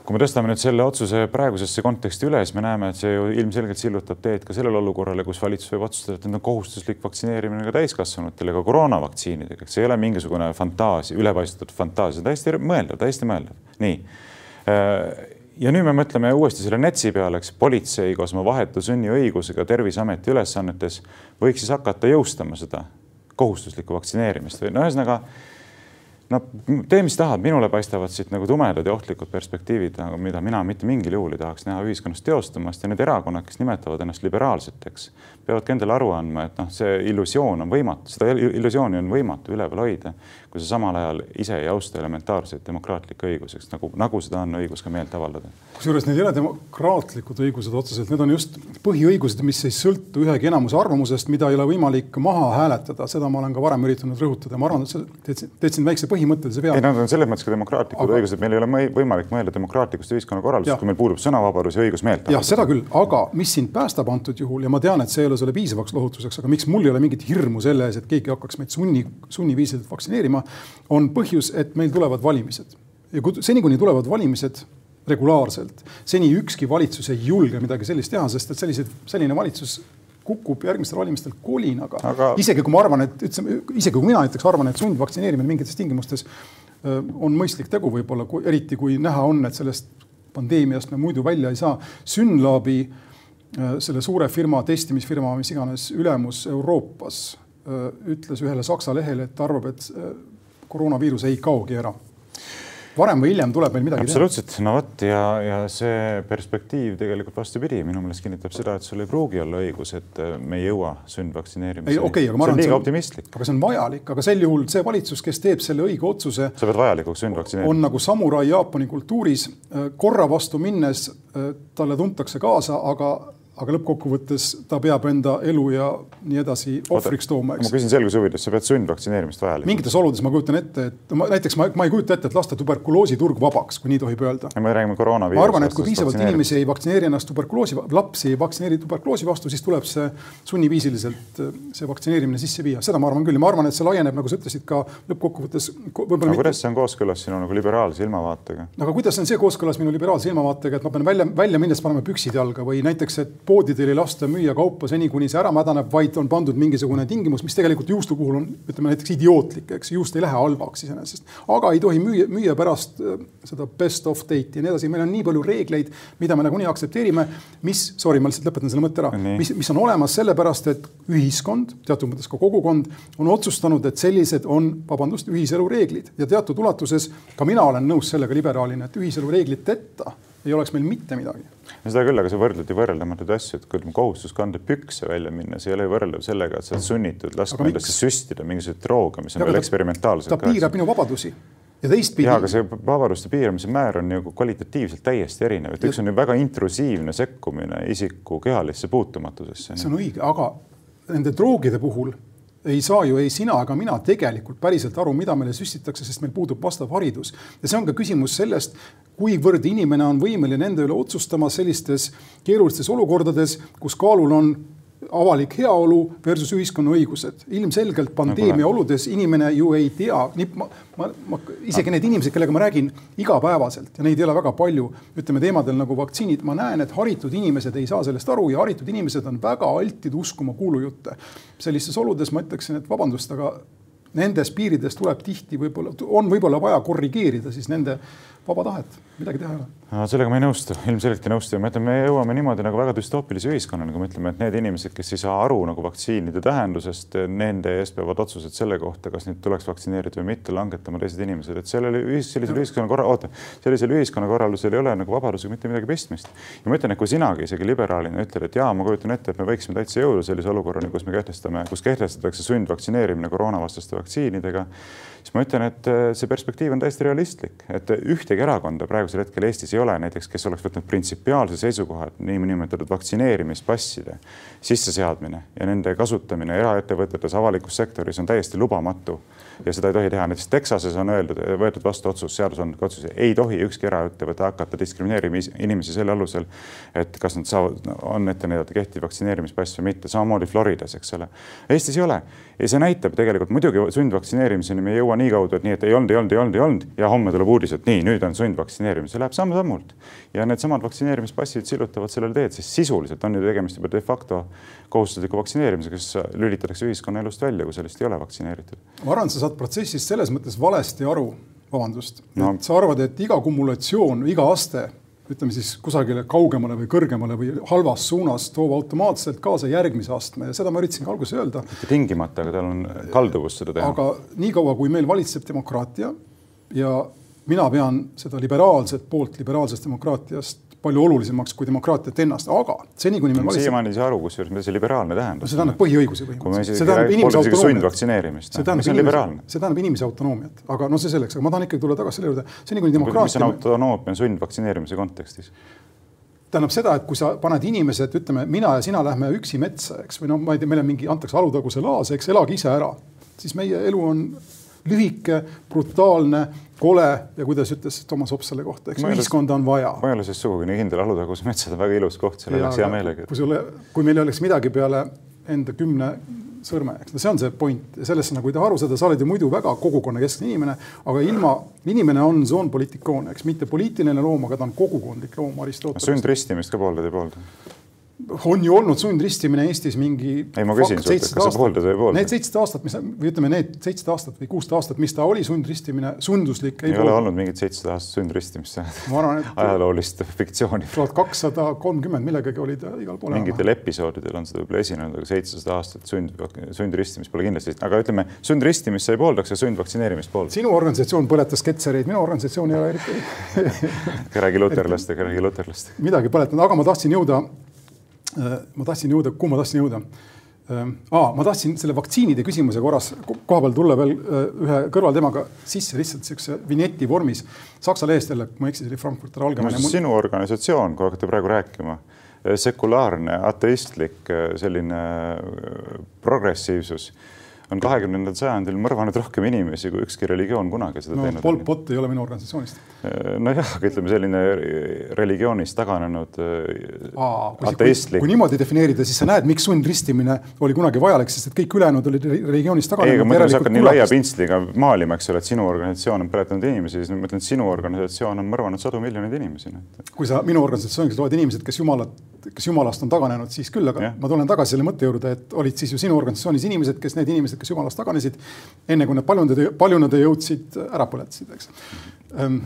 S2: kui me tõstame nüüd selle otsuse praegusesse konteksti üle, siis me näeme, et see ju ilmselgelt sillutab teed ka sellele olukorrale, kus valitsus võib otsustada, et nüüd on kohustuslik vaktsineerimine ka täiskasvanutele, ka koroonavaktsiinidega, see ei ole mingisugune fantaasia, ülepaisutatud fantaasia, täiesti mõeldav, täiesti mõeldav. nii. Äh, ja nüüd me mõtleme uuesti selle NETS-i peale, eks. Politsei koos oma vahetu sunniõigusega Terviseameti ülesannetes võiks siis hakata jõustama seda kohustuslikku vaktsineerimist või no ühesõnaga no tee, mis tahad, minule paistavad siit nagu tumedad ja ohtlikud perspektiivid, mida mina mitte mingil juhul ei tahaks näha ühiskonnas teostumas ja need erakonnad, kes nimetavad ennast liberaalseteks, peavadki endale aru andma, et noh, see illusioon on võimatu, seda illusiooni on võimatu üleval hoida, kui sa samal ajal ise ei austa elementaarseid demokraatlikke õigusi, nagu, nagu seda on õigus ka meelt avaldada.
S1: kusjuures need ei ole demokraatlikud õigused otseselt, need on just põhiõigused, mis ei sõltu ühegi enamuse arvamusest, mida ei ole võimalik maha hääletada, seda ma olen ka varem üritanud rõhutada, ma arvan, et sa teed väikse põhimõttelise vea.
S2: ei, nad on selles mõttes ka demokraatlikud aga... õigused, meil ei ole võimalik mõelda demokraatlikust ühiskonnakorraldusest, kui meil puudub sõnavabadus ja õigus meelt
S1: avaldada. jah, seda küll, aga mis sind päästab antud juhul ja ma tean, et see ei ole sulle piisavaks lohutuseks, aga miks mul ei ole mingit hirmu selle ees, et keegi hakkaks meid sunni, sunniviisiliselt vaktsineerima on põhjus, et meil tulevad valimised ja kui seni, kuni tulevad valimised regulaarselt, seni ükski valitsus ei julge midagi sellist teha, sest et sellised, selline valitsus kukub järgmistel valimistel kolinaga aga.... isegi kui ma arvan, et ütleme, isegi kui mina näiteks arvan, et sundvaktsineerimine mingites tingimustes on mõistlik tegu võib-olla, eriti kui näha on, et sellest pandeemiast me muidu välja ei saa. Synlabi, selle suure firma, testimisfirma, mis iganes, ülemus Euroopas ütles ühele Saksa lehele, et ta arvab, et koroonaviirus ei kaogi ära varem või hiljem tuleb meil midagi
S2: absoluutselt, no vot ja, ja see perspektiiv tegelikult vastupidi, minu meelest kinnitab seda, et sul ei pruugi olla õigus, et äh, me ei jõua sundvaktsineerimiseni.
S1: Okay,
S2: see on optimistlik.
S1: aga see on vajalik, aga sel juhul see valitsus, kes teeb selle õige otsuse.
S2: sa pead vajalikuks sundvaktsineerida.
S1: on nagu samurai Jaapani kultuuris äh, korra vastu minnes äh, talle tuntakse kaasa, aga aga lõppkokkuvõttes ta peab enda elu ja nii edasi ohvriks tooma.
S2: ma küsin selguse huvides, sa pead sundvaktsineerimist vajalikuks?
S1: mingites oludes ma kujutan ette, et ma, näiteks ma, ma ei kujuta ette, et lasta tuberkuloositurg vabaks, kui nii tohib öelda.
S2: me räägime koroonaviirusest.
S1: ma arvan, et kui piisavalt inimesi ei vaktsineeri ennast tuberkuloosi, lapsi ei vaktsineeri tuberkuloosi vastu, siis tuleb see sunniviisiliselt see vaktsineerimine sisse viia, seda ma arvan küll ja ma arvan, et see laieneb, nagu sa ütlesid, ka lõppkokkuvõttes.
S2: aga mitte... kuidas see on kooskõlas sinu nagu liberaalse ilmavaatega?
S1: aga kuidas on see kooskõlas minu liberaalse ilmavaatega, et ma pean välja, välja minnes panema püksid jalga või näiteks, et poodidel ei lasta müüa kaupa seni, kuni see ära mädaneb, vaid on pandud mingisugune tingimus, mis tegelikult juustu puhul on, ütleme näiteks idiootlik, eks juust ei lähe halvaks iseenesest. aga ei tohi müüa, müüa pärast äh, seda best of date'i ja nii edasi, meil on nii palju reegleid, mida me nagunii aktsepteerime, mis, sorry, ma lihtsalt lõpetan selle mõtte ära, mis, mis on olemas sellepärast, et ühiskond, teatud mõttes ka kogukond, on otsustanud, et sellised on, vabandust, ühiselu reeglid. Ja teatud ulatuses ka mina olen nõus sellega liberaalina, et ühiselu reegliteta ei oleks meil mitte midagi.
S2: seda küll, aga sa võrdled ju võrreldamatuid asju, et kui kohustus kanda pükse välja minna, see ei ole ju võrreldav sellega, et sa oled sunnitud laskma endasse süstida mingisuguseid drooge, mis on ja, veel eksperimentaalsed.
S1: ta piirab minu vabadusi ja teistpidi.
S2: jaa, aga see vabaduste piiramise määr on ju kvalitatiivselt täiesti erinev, et üks on ju väga intrusiivne sekkumine isiku kehalisse puutumatusesse.
S1: see on õige, aga nende droogide puhul ei saa ju ei sina ega mina tegelikult päriselt aru, mida meile süstitakse, sest meil puudub vastav haridus. ja see on ka küsimus sellest, kuivõrd inimene on võimeline enda üle otsustama sellistes keerulistes olukordades, kus kaalul on avalik heaolu versus ühiskonna õigused. ilmselgelt pandeemia nagu oludes inimene ju ei tea, ma, ma, ma, isegi need inimesed, kellega ma räägin igapäevaselt ja neid ei ole väga palju, ütleme teemadel nagu vaktsiinid, ma näen, et haritud inimesed ei saa sellest aru ja haritud inimesed on väga altid uskuma kuulujutte. sellistes oludes ma ütleksin, et vabandust, aga nendes piirides tuleb tihti võib-olla, on võib-olla vaja korrigeerida siis nende vaba tahet, midagi teha ei ole
S2: no,. sellega ma ei nõustu, ilmselgelt ei nõustu ja ma ütlen, me jõuame niimoodi nagu väga düstoopilise ühiskonnani, kui me ütleme, et need inimesed, kes ei saa aru nagu vaktsiinide tähendusest, nende eest peavad otsused selle kohta, kas neid tuleks vaktsineerida või mitte, langetama teised inimesed, et sellel ühis, sellisel ühiskonnakorra, oota, sellisel ühiskonnakorraldusel ei ole nagu vabadusega mitte midagi pistmist. ja ma ütlen, et kui sinagi isegi liberaalina ütled, et jaa, ma kujutan ette, et me võiksime täitsa jõuda sellise olukorrani, kus me kehtestame, kus kehtestatakse sundvaktsineerimine koroonavastaste vaktsiinidega siis ma ütlen, et äh, see perspektiiv on täiesti realistlik, et ühtegi erakonda praegusel hetkel Eestis ei ole näiteks, kes oleks võtnud printsipiaalse seisukoha, et niinimetatud vaktsineerimispasside sisseseadmine ja nende kasutamine eraettevõtetes, avalikus sektoris on täiesti lubamatu ja seda ei tohi teha. näiteks Texases on öeldud, võetud vastu otsus, seadusandlik otsus, ei tohi ükski eraettevõte hakata diskrimineerima inimesi selle alusel, et kas nad saavad, on ette näidata kehtiv vaktsineerimispass või mitte, samamoodi Floridas, eks ole. Eestis ei ole ja see näitab tegelikult muidugi sundvaktsineerimiseni me ei jõua nii kaudu, et nii, et ei olnud, ei olnud, ei olnud, ei olnud ja homme tuleb uudis, et nii, nüüd on sundvaktsineerimine, see läheb samm-sammult. ja needsamad vaktsineerimispassid sillutavad sellele teed, sest sisuliselt on ju tegemist juba de facto kohustusliku vaktsineerimisega, kes lülitatakse ühiskonnaelust välja, kui sellest ei ole vaktsineeritud.
S1: ma arvan, et sa saad protsessist selles mõttes valesti aru, vabandust no., et sa arvad, et iga kumulatsioon, iga aste ütleme siis kusagile kaugemale või kõrgemale või halvas suunas toob automaatselt kaasa järgmise astme ja seda ma üritasin ka alguses öelda.
S2: mitte tingimata, aga tal on kalduvus seda teha.
S1: aga niikaua, kui meil valitseb demokraatia ja mina pean seda liberaalset poolt liberaalsest demokraatiast palju olulisemaks kui demokraatiat ennast, aga seni, kuni meil
S2: valitseb. siiamaani ei saa aru, kusjuures, mida see liberaalne tähendab.
S1: see tähendab põhiõigusi põhimõtteliselt.
S2: see tähendab inimese autonoomiat. see
S1: tähendab inimese, see tähendab inimese autonoomiat, aga noh, see selleks, aga ma tahan ikkagi tulla tagasi selle juurde, seni kuni demokraatia.
S2: mis on autonoomia sundvaktsineerimise kontekstis?
S1: tähendab seda, et kui sa paned inimesed, ütleme, mina ja sina lähme üksi metsa, eks, või noh, ma ei tea, meil on mingi, antakse Alutaguse laas, eks, elage ise ära, siis meie elu on lühike, brutaalne, kole ja kuidas ütles Toomas Ops selle kohta, eks ühiskonda on vaja.
S2: ma ei ole siis sugugi nii kindel, Alutaguse metsad on väga ilus koht, seal oleks hea meelega.
S1: kui sulle, kui meil oleks midagi peale enda kümne sõrme, eks no see on see point ja sellest sa nagu ei taha aru saada, sa oled ju muidu väga kogukonnakeskne inimene, aga ilma, inimene on zoon politikoon, eks mitte poliitiline loom, aga ta on kogukondlik loom, Aristoteles.
S2: sundristimist ka pooldad ei poolda?
S1: On ju olnud sundristimine Eestis mingi.
S2: ei, ma küsin sult, kas sa pooldad või ei poolda?
S1: Need seitseteist aastat, mis või ütleme, need seitseteist aastat või kuusteist aastat, mis ta oli sundristimine, sunduslik.
S2: ei, ei ole olnud mingit seitseteist aastat sundristimist
S1: et
S2: ajaloolist fiktsiooni.
S1: tuhat kakssada kolmkümmend millegagi oli ta igal pool.
S2: mingitel episoodidel on seda võib-olla esinenud, aga seitsesada aastat sund, sundristimist pole kindlasti, aga ütleme, sundristimist sa ei pooldaks ja sundvaktsineerimist pooldad.
S1: sinu organisatsioon põletas ketsereid, minu organisatsioon ei ole eriti
S2: räägi luterlastega, räägi luterlastega.
S1: midagi põletanud, aga ma tahtsin jõuda ma tahtsin jõuda, kuhu ma tahtsin jõuda? Ah, ma tahtsin selle vaktsiinide küsimuse korras koha peal tulla veel äh, ühe kõrvalteemaga sisse lihtsalt siukse vinjeti vormis. Saksa lehest jälle, kui ma ei eksi, see oli Frankfurter Allgemeine.
S2: sinu organisatsioon, kui hakkate praegu rääkima, sekulaarne, ateistlik selline progressiivsus on kahekümnendal sajandil mõrvanud rohkem inimesi kui ükski religioon kunagi seda
S1: no,
S2: teinud.
S1: Pol Pot ei ole minu organisatsioonist.
S2: Äh, nojah, aga ütleme selline religioonist taganenud
S1: äh, Aa, ateistlik. kui niimoodi defineerida, siis sa näed, miks sundristimine oli kunagi vajalik, sest et kõik ülejäänud olid religioonist taganenud.
S2: ei, aga mõtle, sa hakkad nii laia pintsliga maalima, eks ole, et sinu organisatsioon on põletanud inimesi, siis ma ütlen, et sinu organisatsioon on mõrvanud sadu miljoneid inimesi.
S1: kui sa minu organisatsiooniks loed inimesed, kes jumalat, kes jumalast on taganenud, siis küll, aga ja. ma tulen tagasi selle mõtte juurde, et olid siis ju sinu organisatsioonis inimesed, kes need inimesed, kes jumalast taganesid, enne kui nad paljunade, paljunade jõudsid, ära põletasid, eks
S2: ähm,.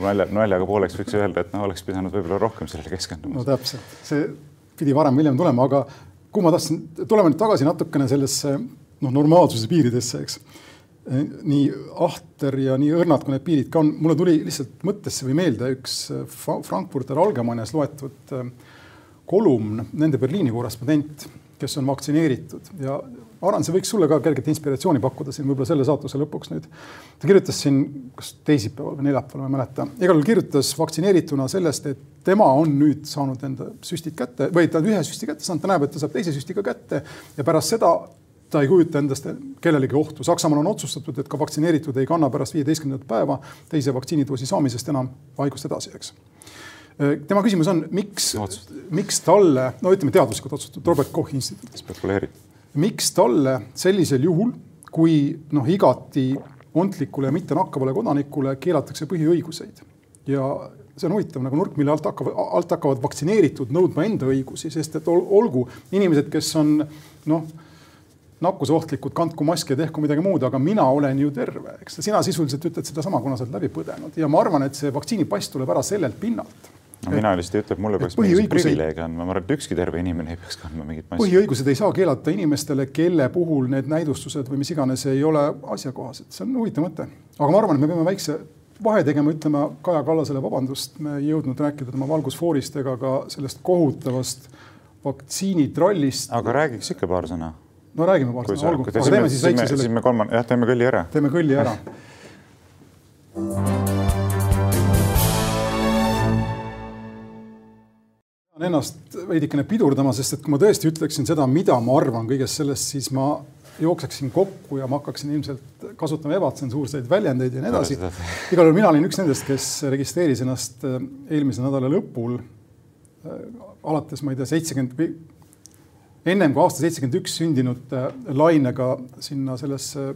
S2: nalja, naljaga pooleks võiks öelda, et noh, oleks pidanud võib-olla rohkem sellele keskenduma.
S1: no täpselt, see pidi varem või hiljem tulema, aga kuhu ma tahtsin, tuleme nüüd tagasi natukene sellesse noh, normaalsuse piiridesse, eks nii ahter ja nii õrnad, kui need piirid ka on, mulle tuli lihtsalt mõttesse või meelde üks Frankfurter Allgemeines loetud äh, kolumn nende Berliini korrespondent, kes on vaktsineeritud ja arvan, see võiks sulle ka kerget inspiratsiooni pakkuda siin võib-olla selle saatuse lõpuks nüüd. ta kirjutas siin, kas teisipäeval või neljapäeval, ma ei mäleta, igal juhul kirjutas vaktsineerituna sellest, et tema on nüüd saanud enda süstid kätte või ta on ühe süsti kätte saanud, ta näeb, et ta saab teise süsti ka kätte ja pärast seda ta ei kujuta endast kellelegi ohtu. Saksamaal on otsustatud, et ka vaktsineeritud ei kanna pärast viieteistkümnendat päeva teise vaktsiinidoosi saamisest enam haigust edasi, eks tema küsimus on, miks, miks talle, no ütleme teaduslikult otsustatud, Robert Kochi instituut.
S2: spekuleerib
S1: miks talle sellisel juhul, kui noh, igati ontlikule ja mitte nakkavale kodanikule keelatakse põhiõiguseid? Ja see on huvitav nagu nurk, mille alt hakkavad, alt hakkavad vaktsineeritud nõudma enda õigusi, sest et olgu inimesed, kes on noh, nakkusohtlikud, kandku maski ja tehku midagi muud, aga mina olen ju terve, eks sina sisuliselt ütled sedasama, kuna sa oled läbi põdenud. Ja ma arvan, et see vaktsiinipass tuleb ära sellelt pinnalt
S2: no mina lihtsalt ei ütle, et mulle peaks mingisugust privileegi andma, ma arvan, et ükski terve inimene ei peaks kandma mingit
S1: massi. põhiõigused ei saa keelata inimestele, kelle puhul need näidustused või mis iganes ei ole asjakohased, see on huvitav mõte. aga ma arvan, et me peame väikse vahe tegema, ütlema Kaja Kallasele vabandust, me ei jõudnud rääkida tema valgusfoorist ega ka sellest kohutavast vaktsiinitrallist.
S2: aga räägiks ikka paar sõna
S1: no räägime paar sõna, olgu, aga teeme siis väikse
S2: selle. siis me kolmanda, jah, teeme kõlli ära.
S1: teeme kõlli ära ennast veidikene pidurdama, sest et kui ma tõesti ütleksin seda, mida ma arvan kõigest sellest, siis ma jookseksin kokku ja ma hakkaksin ilmselt kasutama ebatsensuurseid väljendeid ja nii edasi. igal juhul mina olin üks nendest, kes registreeris ennast äh, eelmise nädala lõpul äh, alates, ma ei tea, seitsekümmend või ennem kui aasta seitsekümmend üks sündinud lainega sinna sellesse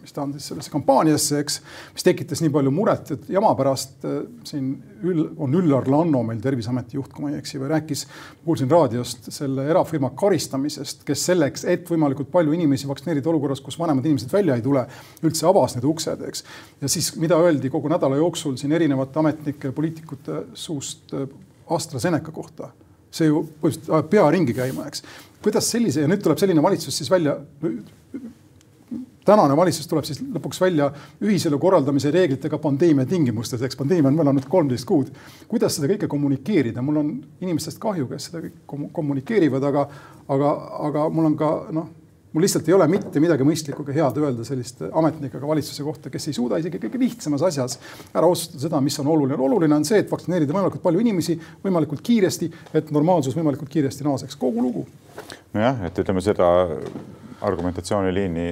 S1: mis ta on siis sellesse kampaaniasse, eks, mis tekitas nii palju muret, et jama pärast äh, siin Üll, on Üllar Lanno meil Terviseameti juht, kui ma ei eksi, või rääkis, kuulsin raadiost selle erafirma karistamisest, kes selleks, et võimalikult palju inimesi vaktsineerida olukorras, kus vanemad inimesed välja ei tule, üldse avas need uksed, eks. ja siis, mida öeldi kogu nädala jooksul siin erinevate ametnike, poliitikute suust äh, AstraZeneca kohta see ju põhimõtteliselt ajab pea ringi käima, eks. kuidas sellise ja nüüd tuleb selline valitsus siis välja tänane valitsus tuleb siis lõpuks välja ühiselu korraldamise reeglitega pandeemia tingimustes, eks pandeemia on möllanud kolmteist kuud. kuidas seda kõike kommunikeerida, mul on inimestest kahju, kes seda kõik kommunikeerivad, aga, aga, aga mul on ka noh, mul lihtsalt ei ole mitte midagi mõistlikku ega head öelda selliste ametnikega valitsuse kohta, kes ei suuda isegi kõige lihtsamas asjas ära otsustada seda, mis on oluline. oluline on see, et vaktsineerida võimalikult palju inimesi võimalikult kiiresti, et normaalsus võimalikult kiiresti naaseks, kogu lugu.
S2: nojah, et ütleme seda argumentatsiooniliini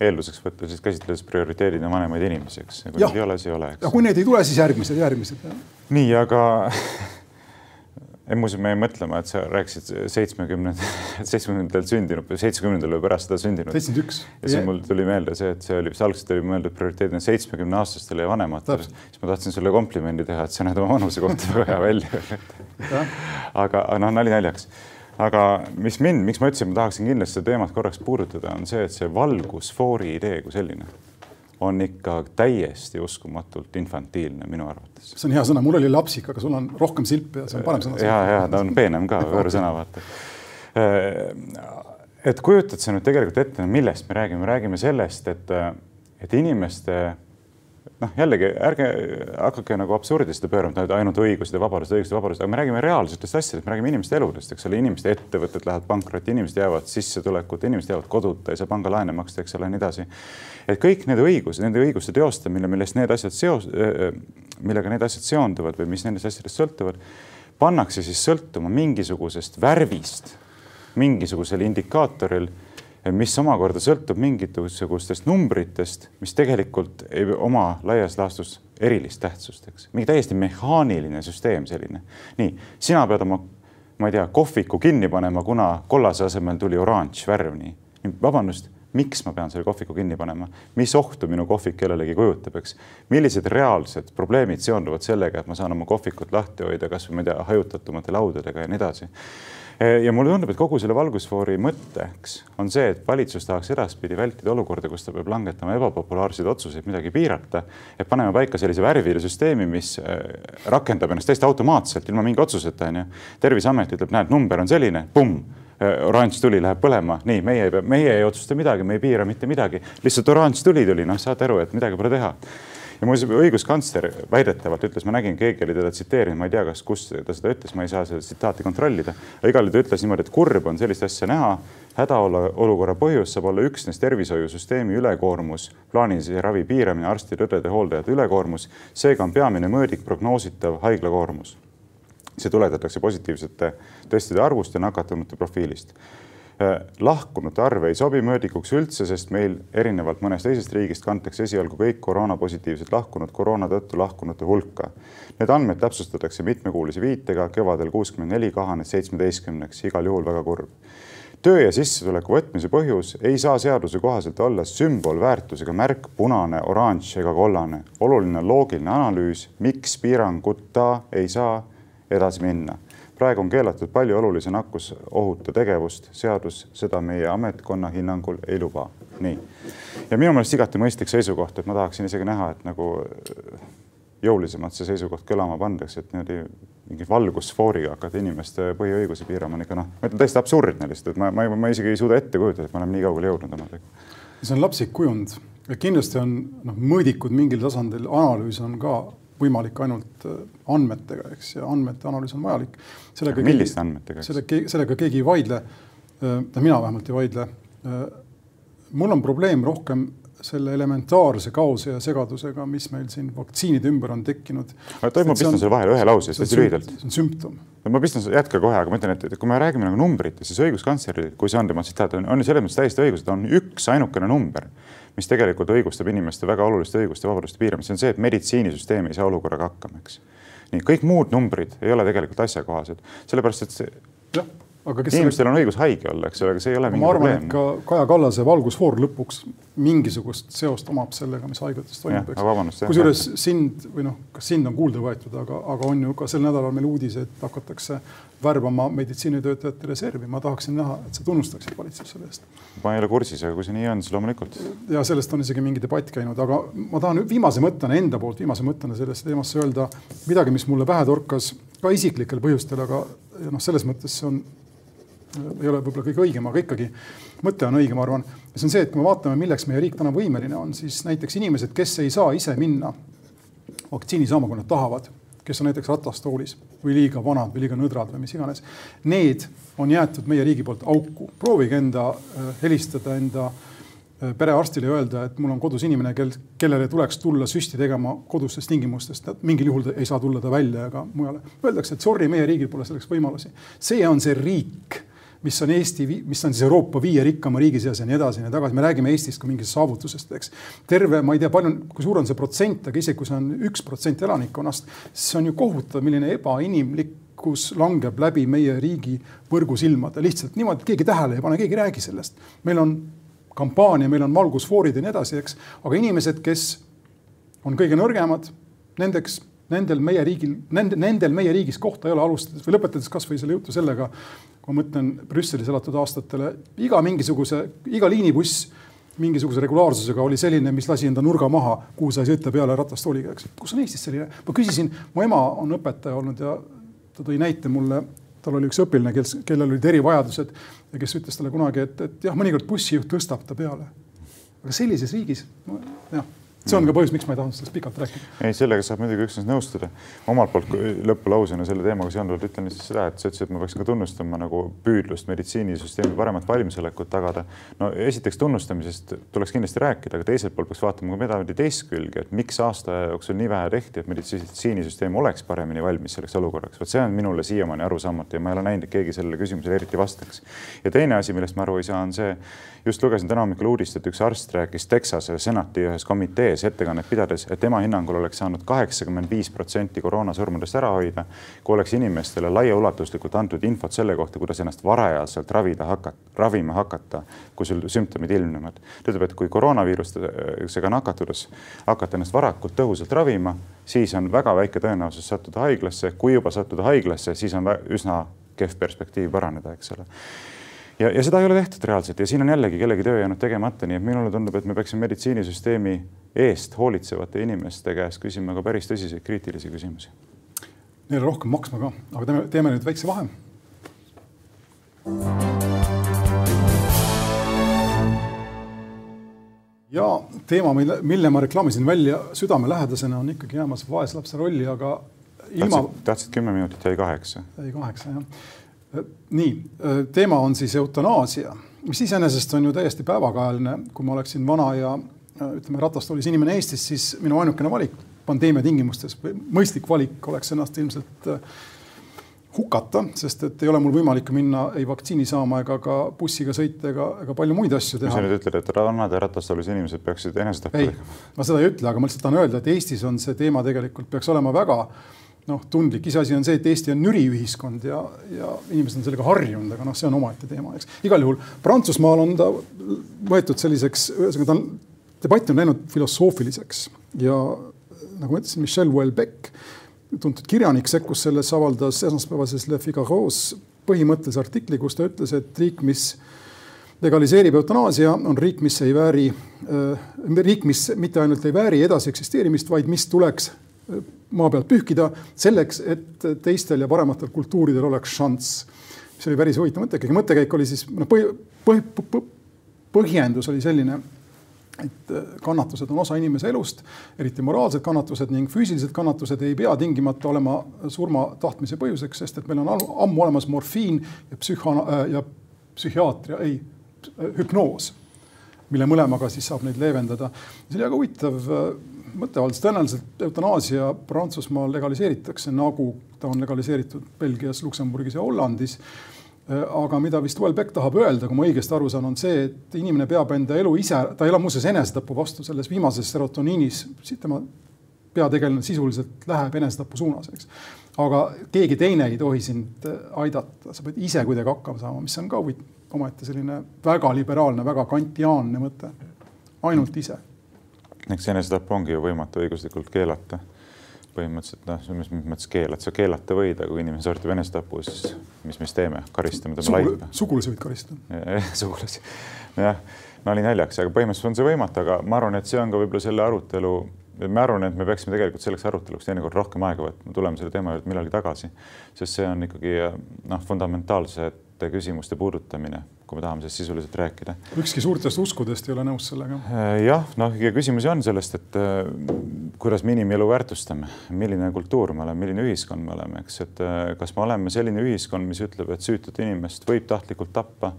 S2: eelduseks võtta, siis käsitledes prioriteedina vanemaid inimesi, eks. kui neid ei ole, siis ei ole.
S1: ja kui neid ei tule, siis järgmised, järgmised.
S2: nii, aga muuseas, me jäime mõtlema, et sa rääkisid seitsmekümnendal, seitsmekümnendatel sündinud või seitsmekümnendal või pärast seda sündinud.
S1: seitsekümmend üks.
S2: ja siis mul tuli meelde see, et see oli, see algselt oli mõeldud prioriteedina seitsmekümne aastastele ja vanematele. siis ma tahtsin sulle komplimendi teha, et sa näed oma vanuse kohta väga hea välja. aga noh, nali naljaks aga mis mind, miks ma ütlesin, ma tahaksin kindlasti seda teemat korraks puudutada, on see, et see valgusfoori idee kui selline on ikka täiesti uskumatult infantiilne minu arvates.
S1: see on hea sõna, mul oli lapsik, aga sul on rohkem silpe ja see on parem sõna.
S2: ja, ja ta on peenem ka, võõrsõna vaata. et kujutad sa nüüd tegelikult ette, millest me räägime, räägime sellest, et, et inimeste noh, jällegi ärge hakake nagu absurdi seda pöörama, et ainult õigused ja vabadused, õigused ja vabadused, aga me räägime reaalsetest asjadest, me räägime inimeste eludest, eks ole, inimeste ettevõtted lähevad pankrotti, inimesed jäävad sissetulekut, inimesed jäävad koduta, ei saa pangalaene maksta, eks ole, nii edasi. et kõik need õigused, nende õiguste teostamine, millest need asjad seos, millega need asjad seonduvad või mis nendest asjadest sõltuvad, pannakse siis sõltuma mingisugusest värvist, mingisugusel indikaatoril mis omakorda sõltub mingisugustest numbritest, mis tegelikult ei oma laias laastus erilist tähtsust, eks. mingi täiesti mehaaniline süsteem selline. nii, sina pead oma, ma ei tea, kohviku kinni panema, kuna kollase asemel tuli oranž värv, nii. vabandust, miks ma pean selle kohviku kinni panema, mis ohtu minu kohvik kellelegi kujutab, eks. millised reaalsed probleemid seonduvad sellega, et ma saan oma kohvikut lahti hoida, kasvõi ma ei tea, hajutatumate laudadega ja nii edasi Eh, ja mulle tundub, et kogu selle valgusfoori mõtteks on see, et valitsus tahaks edaspidi vältida olukorda, kus ta peab langetama ebapopulaarseid otsuseid, midagi piirata. et paneme paika sellise värvide süsteemi, mis eh, rakendab ennast täiesti automaatselt ilma mingi otsuseta, onju. terviseamet ütleb, näed, number on selline, pumm oranž tuli läheb põlema, nii meie ei pea, meie ei otsusta midagi, me ei piira mitte midagi, lihtsalt oranž tuli tuli, noh, saate aru, et midagi pole teha ja muuseas õiguskantsler väidetavalt ütles, ma nägin, keegi oli teda tsiteerinud, ma ei tea, kas, kus ta seda ütles, ma ei saa seda tsitaati kontrollida. aga igal juhul ta ütles niimoodi, et kurb on sellist asja näha. hädaolukorra põhjus saab olla üksnes tervishoiusüsteemi ülekoormus, plaanilise ravi piiramine, arstide, õdede, hooldajate ülekoormus. seega on peamine mõõdik prognoositav haiglakoormus. see tuletatakse positiivsete testide arvust ja nakatunute profiilist Äh, lahkunute arv ei sobi mõõdikuks üldse, sest meil erinevalt mõnest teisest riigist kantakse esialgu kõik koroonapositiivsed lahkunud koroona tõttu lahkunute hulka. Need andmed täpsustatakse mitmekuulise viitega, kevadel kuuskümmend neli kahanes seitsmeteistkümneks, igal juhul väga kurb töö ja sissetuleku võtmise põhjus ei saa seaduse kohaselt olla sümbolväärtusega märk punane, oranž ega kollane. oluline loogiline analüüs, miks piiranguta ei saa edasi minna praegu on keelatud palju olulise nakkusohuta tegevust, seadus seda meie ametkonna hinnangul ei luba. nii. ja minu meelest igati mõistlik seisukoht, et ma tahaksin isegi näha, et nagu jõulisemalt see seisukoht kõlama pandakse, et niimoodi mingi valgusfooriga hakata inimeste põhiõigusi piirama on ikka noh, ma ütlen täiesti absurdne lihtsalt, et ma, ma, ma isegi ei suuda ette kujutada, et me oleme nii kaugele jõudnud omadega.
S1: see on lapsik kujund kindlasti on noh, mõõdikud mingil tasandil, analüüs on ka võimalik ainult äh, andmetega, eks, ja andmete analüüs on vajalik.
S2: milliste andmetega?
S1: selle, sellega keegi ei vaidle. mina vähemalt ei vaidle. mul on probleem rohkem selle elementaarse kaose ja segadusega, mis meil siin vaktsiinide ümber on tekkinud.
S2: tohib ma pistan selle vahele ühe lause, hästi lühidalt?
S1: see on sümptom.
S2: ma pistan, jätka kohe, aga ma ütlen, et kui me räägime nagu numbritest, siis õiguskantsleril, kui see on tema tsitaat, on, on ju selles mõttes täiesti õigus, et on üks ainukene number, mis tegelikult õigustab inimeste väga oluliste õiguste ja vabaduste piiramist, see on see, et meditsiinisüsteem ei saa olukorraga hakkama, eks. nii, kõik muud numbrid ei ole tegelikult asjakohased, sellepärast et see. aga kes inimestel on õigus haige olla, eks ole, aga see ei ole mingi
S1: probleem. ma arvan, et ka Kaja Kallase valgusfoor lõpuks mingisugust seost omab sellega, mis haiglates toimub, eks. kusjuures sind või noh, kas sind on kuulda võetud, aga, aga on ju ka sel nädalal meil uudis, et hakatakse värbama meditsiinitöötajate reservi. ma tahaksin näha, et sa tunnustaksid valitsust selle eest.
S2: ma ei ole kursis, aga kui see nii on, siis loomulikult.
S1: ja sellest on isegi mingi debatt käinud, aga ma tahan viimase mõttena enda poolt, viimase mõttena sellesse teemasse öelda midagi, mis mulle pähe torkas ka isiklikel põhjustel, aga noh, selles mõttes see on ei ole võib-olla kõige õigem, aga ikkagi mõte on õige, ma arvan. see on see, et kui me vaatame, milleks meie riik täna võimeline on, siis näiteks inimesed, kes ei saa ise minna vaktsiini saama, kui nad tahavad, kes on näiteks ratastoolis või liiga vanad või liiga nõdrad või mis iganes. Need on jäetud meie riigi poolt auku. proovige enda äh, helistada enda äh, perearstile ja öelda, et mul on kodus inimene, kel, kellele tuleks tulla süsti tegema kodustes tingimustes, mingil juhul ei saa tulla ta välja ega mujale. Öeldakse, et sorry, meie riigil pole selleks võimalusi. see on see riik mis on Eesti, mis on siis Euroopa viie rikkama riigi seas ja nii edasi ja nii tagasi, me räägime Eestist kui mingist saavutusest, eks. terve, ma ei tea, palju, kui suur on see protsent, aga isegi kui see on üks protsent elanikkonnast, see on ju kohutav, milline ebainimlikkus langeb läbi meie riigi võrgusilmade lihtsalt niimoodi, et keegi tähele ei pane, keegi ei räägi sellest. meil on kampaania, meil on valgusfoorid ja nii edasi, eks, aga inimesed, kes on kõige nõrgemad, nendeks nendel meie riigil, nende, nendel meie riigis kohta ei ole, alustades või lõpetades kasvõi selle jutu sellega, kui ma mõtlen Brüsselis elatud aastatele, iga mingisuguse, iga liinibuss mingisuguse regulaarsusega oli selline, mis lasi enda nurga maha, kuhu sai sõita peale ratastooliga, eks. kus on Eestis selline? ma küsisin, mu ema on õpetaja olnud ja ta tõi näite mulle, tal oli üks õpilane, kes, kellel olid erivajadused ja kes ütles talle kunagi, et, et jah, mõnikord bussijuht tõstab ta peale. aga sellises riigis, jah see on ka põhjus, miks ma ei tahtnud sellest pikalt rääkida.
S2: ei, sellega saab muidugi üksnes nõustuda. omalt poolt lõpulausena selle teemaga seonduvalt ütlen lihtsalt seda, et sa ütlesid, et ma peaksin ka tunnustama nagu püüdlust meditsiinisüsteemi paremat valmisolekut tagada. no esiteks tunnustamisest tuleks kindlasti rääkida, aga teiselt poolt peaks vaatama ka medali teist külge, et miks aasta jooksul nii vähe tehti, et meditsiinisüsteem oleks paremini valmis selleks olukorraks. vot see on minule siiamaani arusaamatu ja ma ei ole näinud, et keegi sellele küsimusele eriti vastaks. ja teine asi, millest ma aru ei saa, on see, just lugesin täna hommikul uudist, et üks arst rääkis Texase senati ühes komitees ettekannet pidades, et tema hinnangul oleks saanud kaheksakümmend viis protsenti koroonasurmadest ära hoida, kui oleks inimestele laiaulatuslikult antud infot selle kohta, kuidas ennast varajaselt ravida hakata, ravima hakata, kui sul sümptomid ilmnevad. ta ütleb, et kui koroonaviirusega nakatudes hakata ennast varakult tõhusalt ravima, siis on väga väike tõenäosus sattuda haiglasse, kui juba sattuda haiglasse, siis on üsna kehv perspektiiv paraneda, eks ole ja, ja seda ei ole tehtud reaalselt ja siin on jällegi kellegi töö jäänud tegemata, nii et minule tundub, et me peaksime meditsiinisüsteemi eest hoolitsevate inimeste käest küsima ka päris tõsiseid kriitilisi küsimusi.
S1: Neile rohkem maksma ka, aga teeme, teeme nüüd väikse vahe. ja teema, mille, mille ma reklaamisin välja südamelähedasena, on ikkagi jäämas vaeslapse rolli, aga ilma.
S2: tahtsid kümme minutit, jäi kaheksa.
S1: jäi kaheksa jah nii, teema on siis eutanaasia, mis iseenesest on ju täiesti päevakajaline, kui ma oleksin vana ja ütleme, ratastoolis inimene Eestis, siis minu ainukene valik pandeemia tingimustes või mõistlik valik oleks ennast ilmselt äh, hukata, sest et ei ole mul võimalik minna ei vaktsiini saama ega ka bussiga sõita ega, ega palju muid asju teha.
S2: sa nüüd ütled, et vanad ja ratastoolis inimesed peaksid enesetappu
S1: tegema? ma seda ei ütle, aga ma lihtsalt tahan öelda, et Eestis on see teema tegelikult peaks olema väga noh, tundlik, iseasi on see, et Eesti on nüriühiskond ja, ja inimesed on sellega harjunud, aga noh, see on omaette teema, eks. igal juhul Prantsusmaal on ta võetud selliseks, ühesõnaga ta on, debatt on läinud filosoofiliseks ja nagu ma ütlesin, Michel Houellebecq, tuntud kirjanik, sekkus selles, avaldas esmaspäevases Le Figaro's põhimõttelise artikli, kus ta ütles, et riik, mis legaliseerib eutanaasia, on riik, mis ei vääri äh,, riik, mis mitte ainult ei vääri edasi eksisteerimist, vaid mis tuleks maa pealt pühkida selleks, et teistel ja parematel kultuuridel oleks šanss. mis oli päris huvitav mõttekäik, mõttekäik oli siis noh, põhi, põhi, põhi, põhjendus oli selline, et kannatused on osa inimese elust, eriti moraalsed kannatused ning füüsilised kannatused ei pea tingimata olema surma tahtmise põhjuseks, sest et meil on ammu olemas morfiin ja psühho- ja psühhiaatria, ei, hüpnoos, mille mõlemaga siis saab neid leevendada. see oli väga huvitav mõttevaldus, tõenäoliselt eutanaasia Prantsusmaal legaliseeritakse, nagu ta on legaliseeritud Belgias, Luksemburgis ja Hollandis aga mida vist Welbeck tahab öelda, kui ma õigesti aru saan, on see, et inimene peab enda elu ise, ta ole muuseas enesetapu vastu, selles viimases serotoniinis tema peategelane sisuliselt läheb enesetapu suunas, eks. aga keegi teine ei tohi sind aidata, sa pead ise kuidagi hakkama saama, mis on ka omaette selline väga liberaalne, väga kantiaanne mõte. ainult ise.
S2: Eks enesetapp ongi ju võimatu õiguslikult keelata. Põhimõtteliselt noh, mis mõttes keelad, sa keelata võid, aga kui inimene sooritab enesetapu, siis mis me siis teeme, karistame tema
S1: Sugul, laiba. sugulasi võid karistada.
S2: sugulasi, jah, nali naljaks, aga põhimõtteliselt on see võimatu, aga ma arvan, et see on ka võib-olla selle arutelu, ma arvan, et me peaksime tegelikult selleks aruteluks teinekord rohkem aega võtma, tuleme selle teema juurde millalgi tagasi, sest see on ikkagi noh, fundamentaalsete küsimuste puudutamine kui me tahame sellest sisuliselt rääkida.
S1: ükski suurtest uskudest ei ole nõus sellega.
S2: Äh, jah, noh, ja küsimusi on sellest, et äh, kuidas me inimelu väärtustame, milline kultuur me oleme, milline ühiskond me oleme, eks, et äh, kas me oleme selline ühiskond, mis ütleb, et süütut inimest võib tahtlikult tappa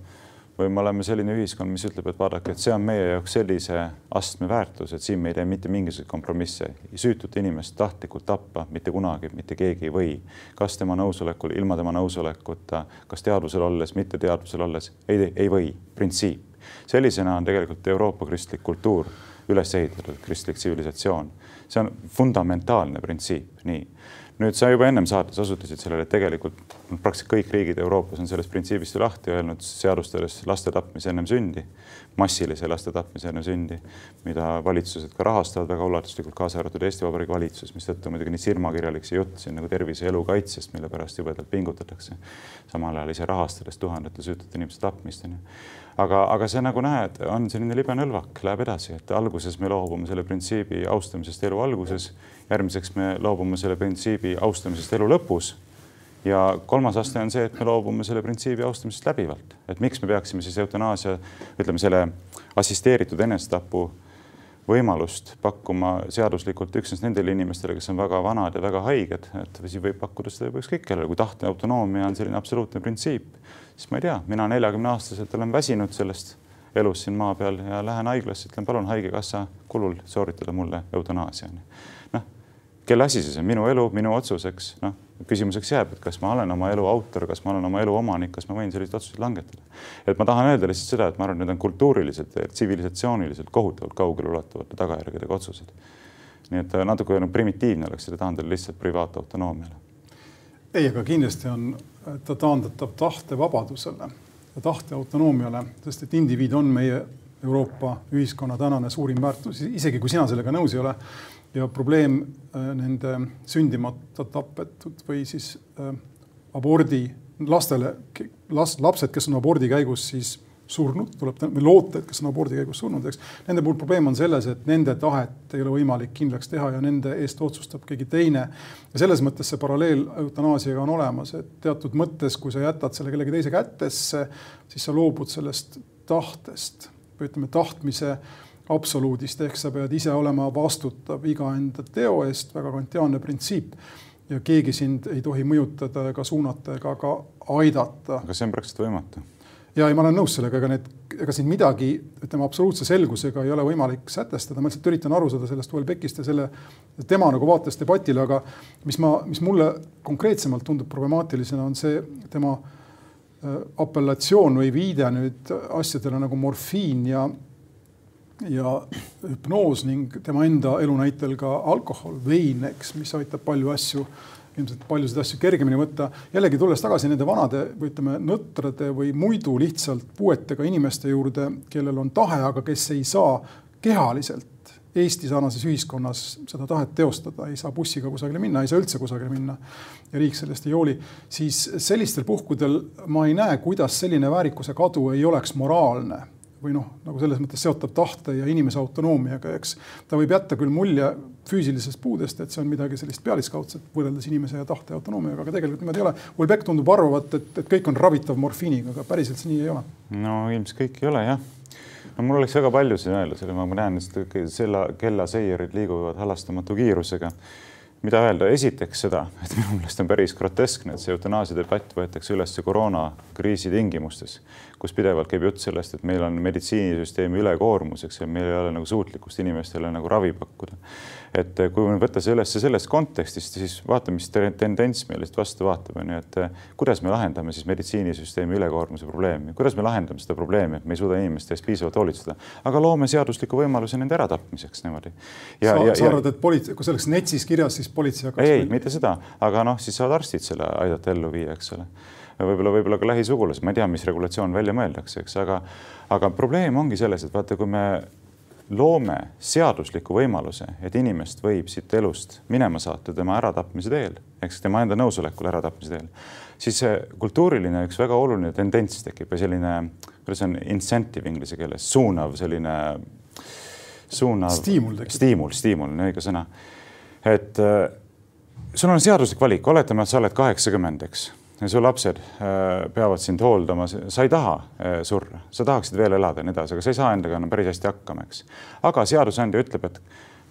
S2: või me oleme selline ühiskond, mis ütleb, et vaadake, et see on meie jaoks sellise astme väärtus, et siin me ei tee mitte mingisuguseid kompromisse. süütut inimest tahtlikult tappa mitte kunagi mitte keegi ei või. kas tema nõusolekul, ilma tema nõusolekuta, kas teadvusel olles, mitte teadvusel olles, ei, ei või, printsiip. sellisena on tegelikult Euroopa kristlik kultuur üles ehitatud, kristlik tsivilisatsioon. see on fundamentaalne printsiip, nii nüüd sa juba ennem saates osutasid sellele, et tegelikult praktiliselt kõik riigid Euroopas on sellest printsiibist lahti öelnud, seadustades laste tapmise ennem sündi, massilise laste tapmise enne sündi, mida valitsused ka rahastavad väga ulatuslikult, kaasa arvatud Eesti Vabariigi valitsus, mistõttu muidugi nii silmakirjalik see jutt siin nagu tervise ja elu kaitsest, mille pärast jubedalt pingutatakse, samal ajal ise rahastades tuhandete süütute inimeste tapmist onju aga, aga see nagu näed, on selline libe nõlvak, läheb edasi, et alguses me loobume selle printsiibi austamisest elu alguses, järgmiseks me loobume selle printsiibi austamisest elu lõpus. Ja kolmas aste on see, et me loobume selle printsiibi austamisest läbivalt, et miks me peaksime siis eutanaasia, ütleme selle assisteeritud enesetapu võimalust pakkuma seaduslikult üksnes nendele inimestele, kes on väga vanad ja väga haiged, et siis võib pakkuda seda juba ükskõik kellele, kui tahte autonoomia on selline absoluutne printsiip siis ma ei tea, mina neljakümne aastaselt olen väsinud sellest elust siin maa peal ja lähen haiglasse, ütlen palun haigekassa kulul sooritada mulle eutanaasia. noh, kelle asi siis on, minu elu, minu otsus, eks noh, küsimuseks jääb, et kas ma olen oma elu autor, kas ma olen oma elu omanik, kas ma võin selliseid otsuseid langetada. et ma tahan öelda lihtsalt seda, et ma arvan, need on kultuuriliselt ja tsivilisatsiooniliselt kohutavalt kaugeleulatuvate tagajärgedega otsused. nii et natuke nagu primitiivne oleks seda taandada lihtsalt privaatautonoomiale.
S1: ei, aga kindlasti on ta taandatav tahtevabadusele ja tahteautonoomiale, sest et indiviid on meie Euroopa ühiskonna tänane suurim väärtus, isegi kui sina sellega nõus ei ole. Ja probleem äh, nende sündimata tapetud või siis äh, abordi lastele, las-, lapsed, kes on abordi käigus siis surnud, tuleb või loota, et kes on abordi käigus surnud, eks. Nende puhul probleem on selles, et nende tahet ei ole võimalik kindlaks teha ja nende eest otsustab keegi teine. ja selles mõttes see paralleel eutanaasiaga on olemas, et teatud mõttes, kui sa jätad selle kellegi teise kätesse, siis sa loobud sellest tahtest või ütleme, tahtmise absoluudist, ehk sa pead ise olema vastutav iga enda teo eest, väga kantiaanne printsiip ja keegi sind ei tohi mõjutada ega suunata ega ka aidata.
S2: aga see on praktiliselt võimatu
S1: ja ei, ma olen nõus sellega, ega need, ega siin midagi, ütleme absoluutse selgusega ei ole võimalik sätestada, ma lihtsalt üritan aru saada sellest Welbeckist ja selle tema nagu vaates debatile, aga mis ma, mis mulle konkreetsemalt tundub problemaatilisena, on see tema äh, apellatsioon või viide nüüd asjadele nagu morfiin ja ja hüpnoos ning tema enda elu näitel ka alkohol, vein, eks, mis aitab palju asju ilmselt paljusid asju kergemini võtta. jällegi tulles tagasi nende vanade või ütleme nõtrade või muidu lihtsalt puuetega inimeste juurde, kellel on tahe, aga kes ei saa kehaliselt Eesti sarnases ühiskonnas seda tahet teostada, ei saa bussiga kusagile minna, ei saa üldse kusagile minna ja riik sellest ei hooli, siis sellistel puhkudel ma ei näe, kuidas selline väärikuse kadu ei oleks moraalne või noh, nagu selles mõttes seotab tahte ja inimese autonoomiaga, eks. ta võib jätta küll mulje füüsilisest puudest, et see on midagi sellist pealiskaudset võrreldes inimese ja tahte autonoomiaga, aga tegelikult niimoodi ei ole. Ulbeck tundub arvavat, et, et kõik on ravitav morfiiniga, aga päriselt see nii ei ole.
S2: no ilmselt kõik ei ole jah no mul oleks väga palju siin öelda, selle ma näen, et selle kellaseierid liiguvad halastamatu kiirusega mida öelda, esiteks seda, et minu meelest on päris groteskne, et see eutanaasia debatt võetakse üles koroonakriisi tingimustes, kus pidevalt käib jutt sellest, et meil on meditsiinisüsteemi ülekoormus, eks ju, meil ei ole nagu suutlikkust inimestele nagu ravi pakkuda. et kui me võtta see ülesse sellest kontekstist, siis vaata, mis tendents meile siit vastu vaatab, on ju, et kuidas me lahendame siis meditsiinisüsteemi ülekoormuse probleemi, kuidas me lahendame seda probleemi, et me ei suuda inimeste eest piisavalt hoolitseda, aga loome seadusliku võimaluse nende äratapmiseks niimoodi.
S1: sa, sa arvad, et politsei, kui see oleks NETS-is kirjas, siis politsei hakkaks.
S2: ei, mitte seda, aga noh, siis saavad arstid selle aidata ellu viia, eks ole. võib-olla, võib-olla ka lähisugulased, ma ei tea, mis regulatsioon välja mõeldakse, eks, aga, aga probleem ongi selles, et vaata, kui me loome seadusliku võimaluse, et inimest võib siit elust minema saata tema äratapmise teel, siis tema enda nõusolekul äratapmise teel, siis see kultuuriline üks väga oluline tendents tekib või selline, kuidas on incentive inglise keeles, suunav selline, suunav.
S1: stiimul
S2: stiimul, stiimul on õige sõna et äh, sul on seaduslik valik, oletame, et sa oled kaheksakümmend, eks, ja su lapsed äh, peavad sind hooldama, sa ei taha äh, surra, sa tahaksid veel elada ja nii edasi, aga sa ei saa endaga enam päris hästi hakkama, eks. aga seadusandja ütleb, et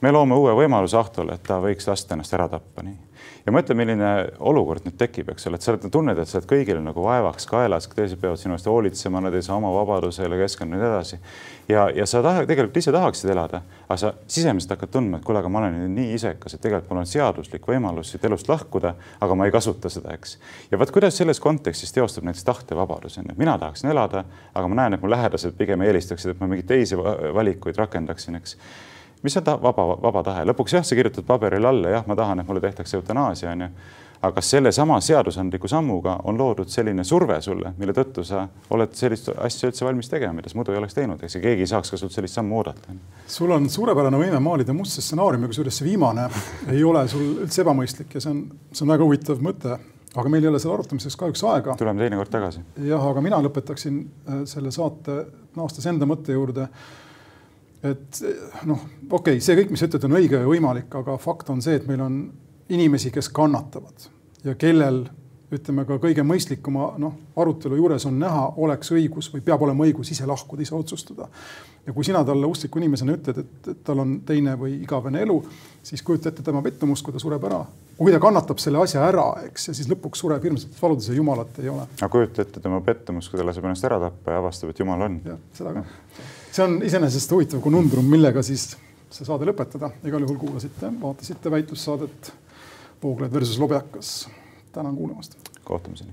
S2: me loome uue võimaluse Ahtole, et ta võiks lasta ennast ära tappa, nii ja mõtle, milline olukord nüüd tekib, eks ole, et sa oled, tunned, et sa oled kõigile nagu vaevaks kaelas, teised peavad sinu eest hoolitsema, nad ei saa oma vabadusele keskenduda ja nii edasi. ja, ja sa taha, tegelikult ise tahaksid elada, aga sa sisemiselt hakkad tundma, et kuule, aga ma olen nii isekas, et tegelikult mul on seaduslik võimalus siit elust lahkuda, aga ma ei kasuta seda, eks. ja vot kuidas selles kontekstis teostub näiteks tahtevabadus, on ju, mina tahaksin elada, aga ma näen, et mu lähedased pigem eelistaksid, et ma mingeid teisi valikuid rakendaksin, eks mis on ta vaba, vaba tahe, lõpuks jah, sa kirjutad paberile alla, jah, ma tahan, et mulle tehtakse eutanaasia, onju. aga sellesama seadusandliku sammuga on loodud selline surve sulle, mille tõttu sa oled sellist asja üldse valmis tegema, mida sa muidu ei oleks teinud, eks ja keegi ei saaks ka sult sellist sammu oodata.
S1: sul on suurepärane võime maalida musta stsenaariumi, kusjuures see viimane ei ole sul üldse ebamõistlik ja see on, see on väga huvitav mõte aga meil ei ole selle arutamiseks kahjuks aega.
S2: tuleme teinekord tagasi.
S1: jah, aga mina lõpetaksin äh, selle saate naastes enda mõtte juurde et noh, okei okay,, see kõik, mis sa ütled, on õige ja võimalik, aga fakt on see, et meil on inimesi, kes kannatavad ja kellel ütleme ka kõige mõistlikuma noh, arutelu juures on näha, oleks õigus või peab olema õigus ise lahkuda, ise otsustada. ja kui sina talle uskliku inimesena ütled, et, et tal on teine või igavene elu, siis kujuta ette tema pettumust, kui ta sureb ära. kui ta kannatab selle asja ära, eks, ja siis lõpuks sureb hirmsalt valudes ja jumalat ei ole.
S2: aga kujuta ette tema pettumust, kui ta laseb ennast ära tappa ja avastab, et jumal on.
S1: jah, seda ka see on iseenesest huvitav konundrum, millega siis see saade lõpetada. igal juhul kuulasite, vaatasite väitlussaadet Vooglaid versus Lobjakas. tänan kuulamast.
S2: kohtumiseni.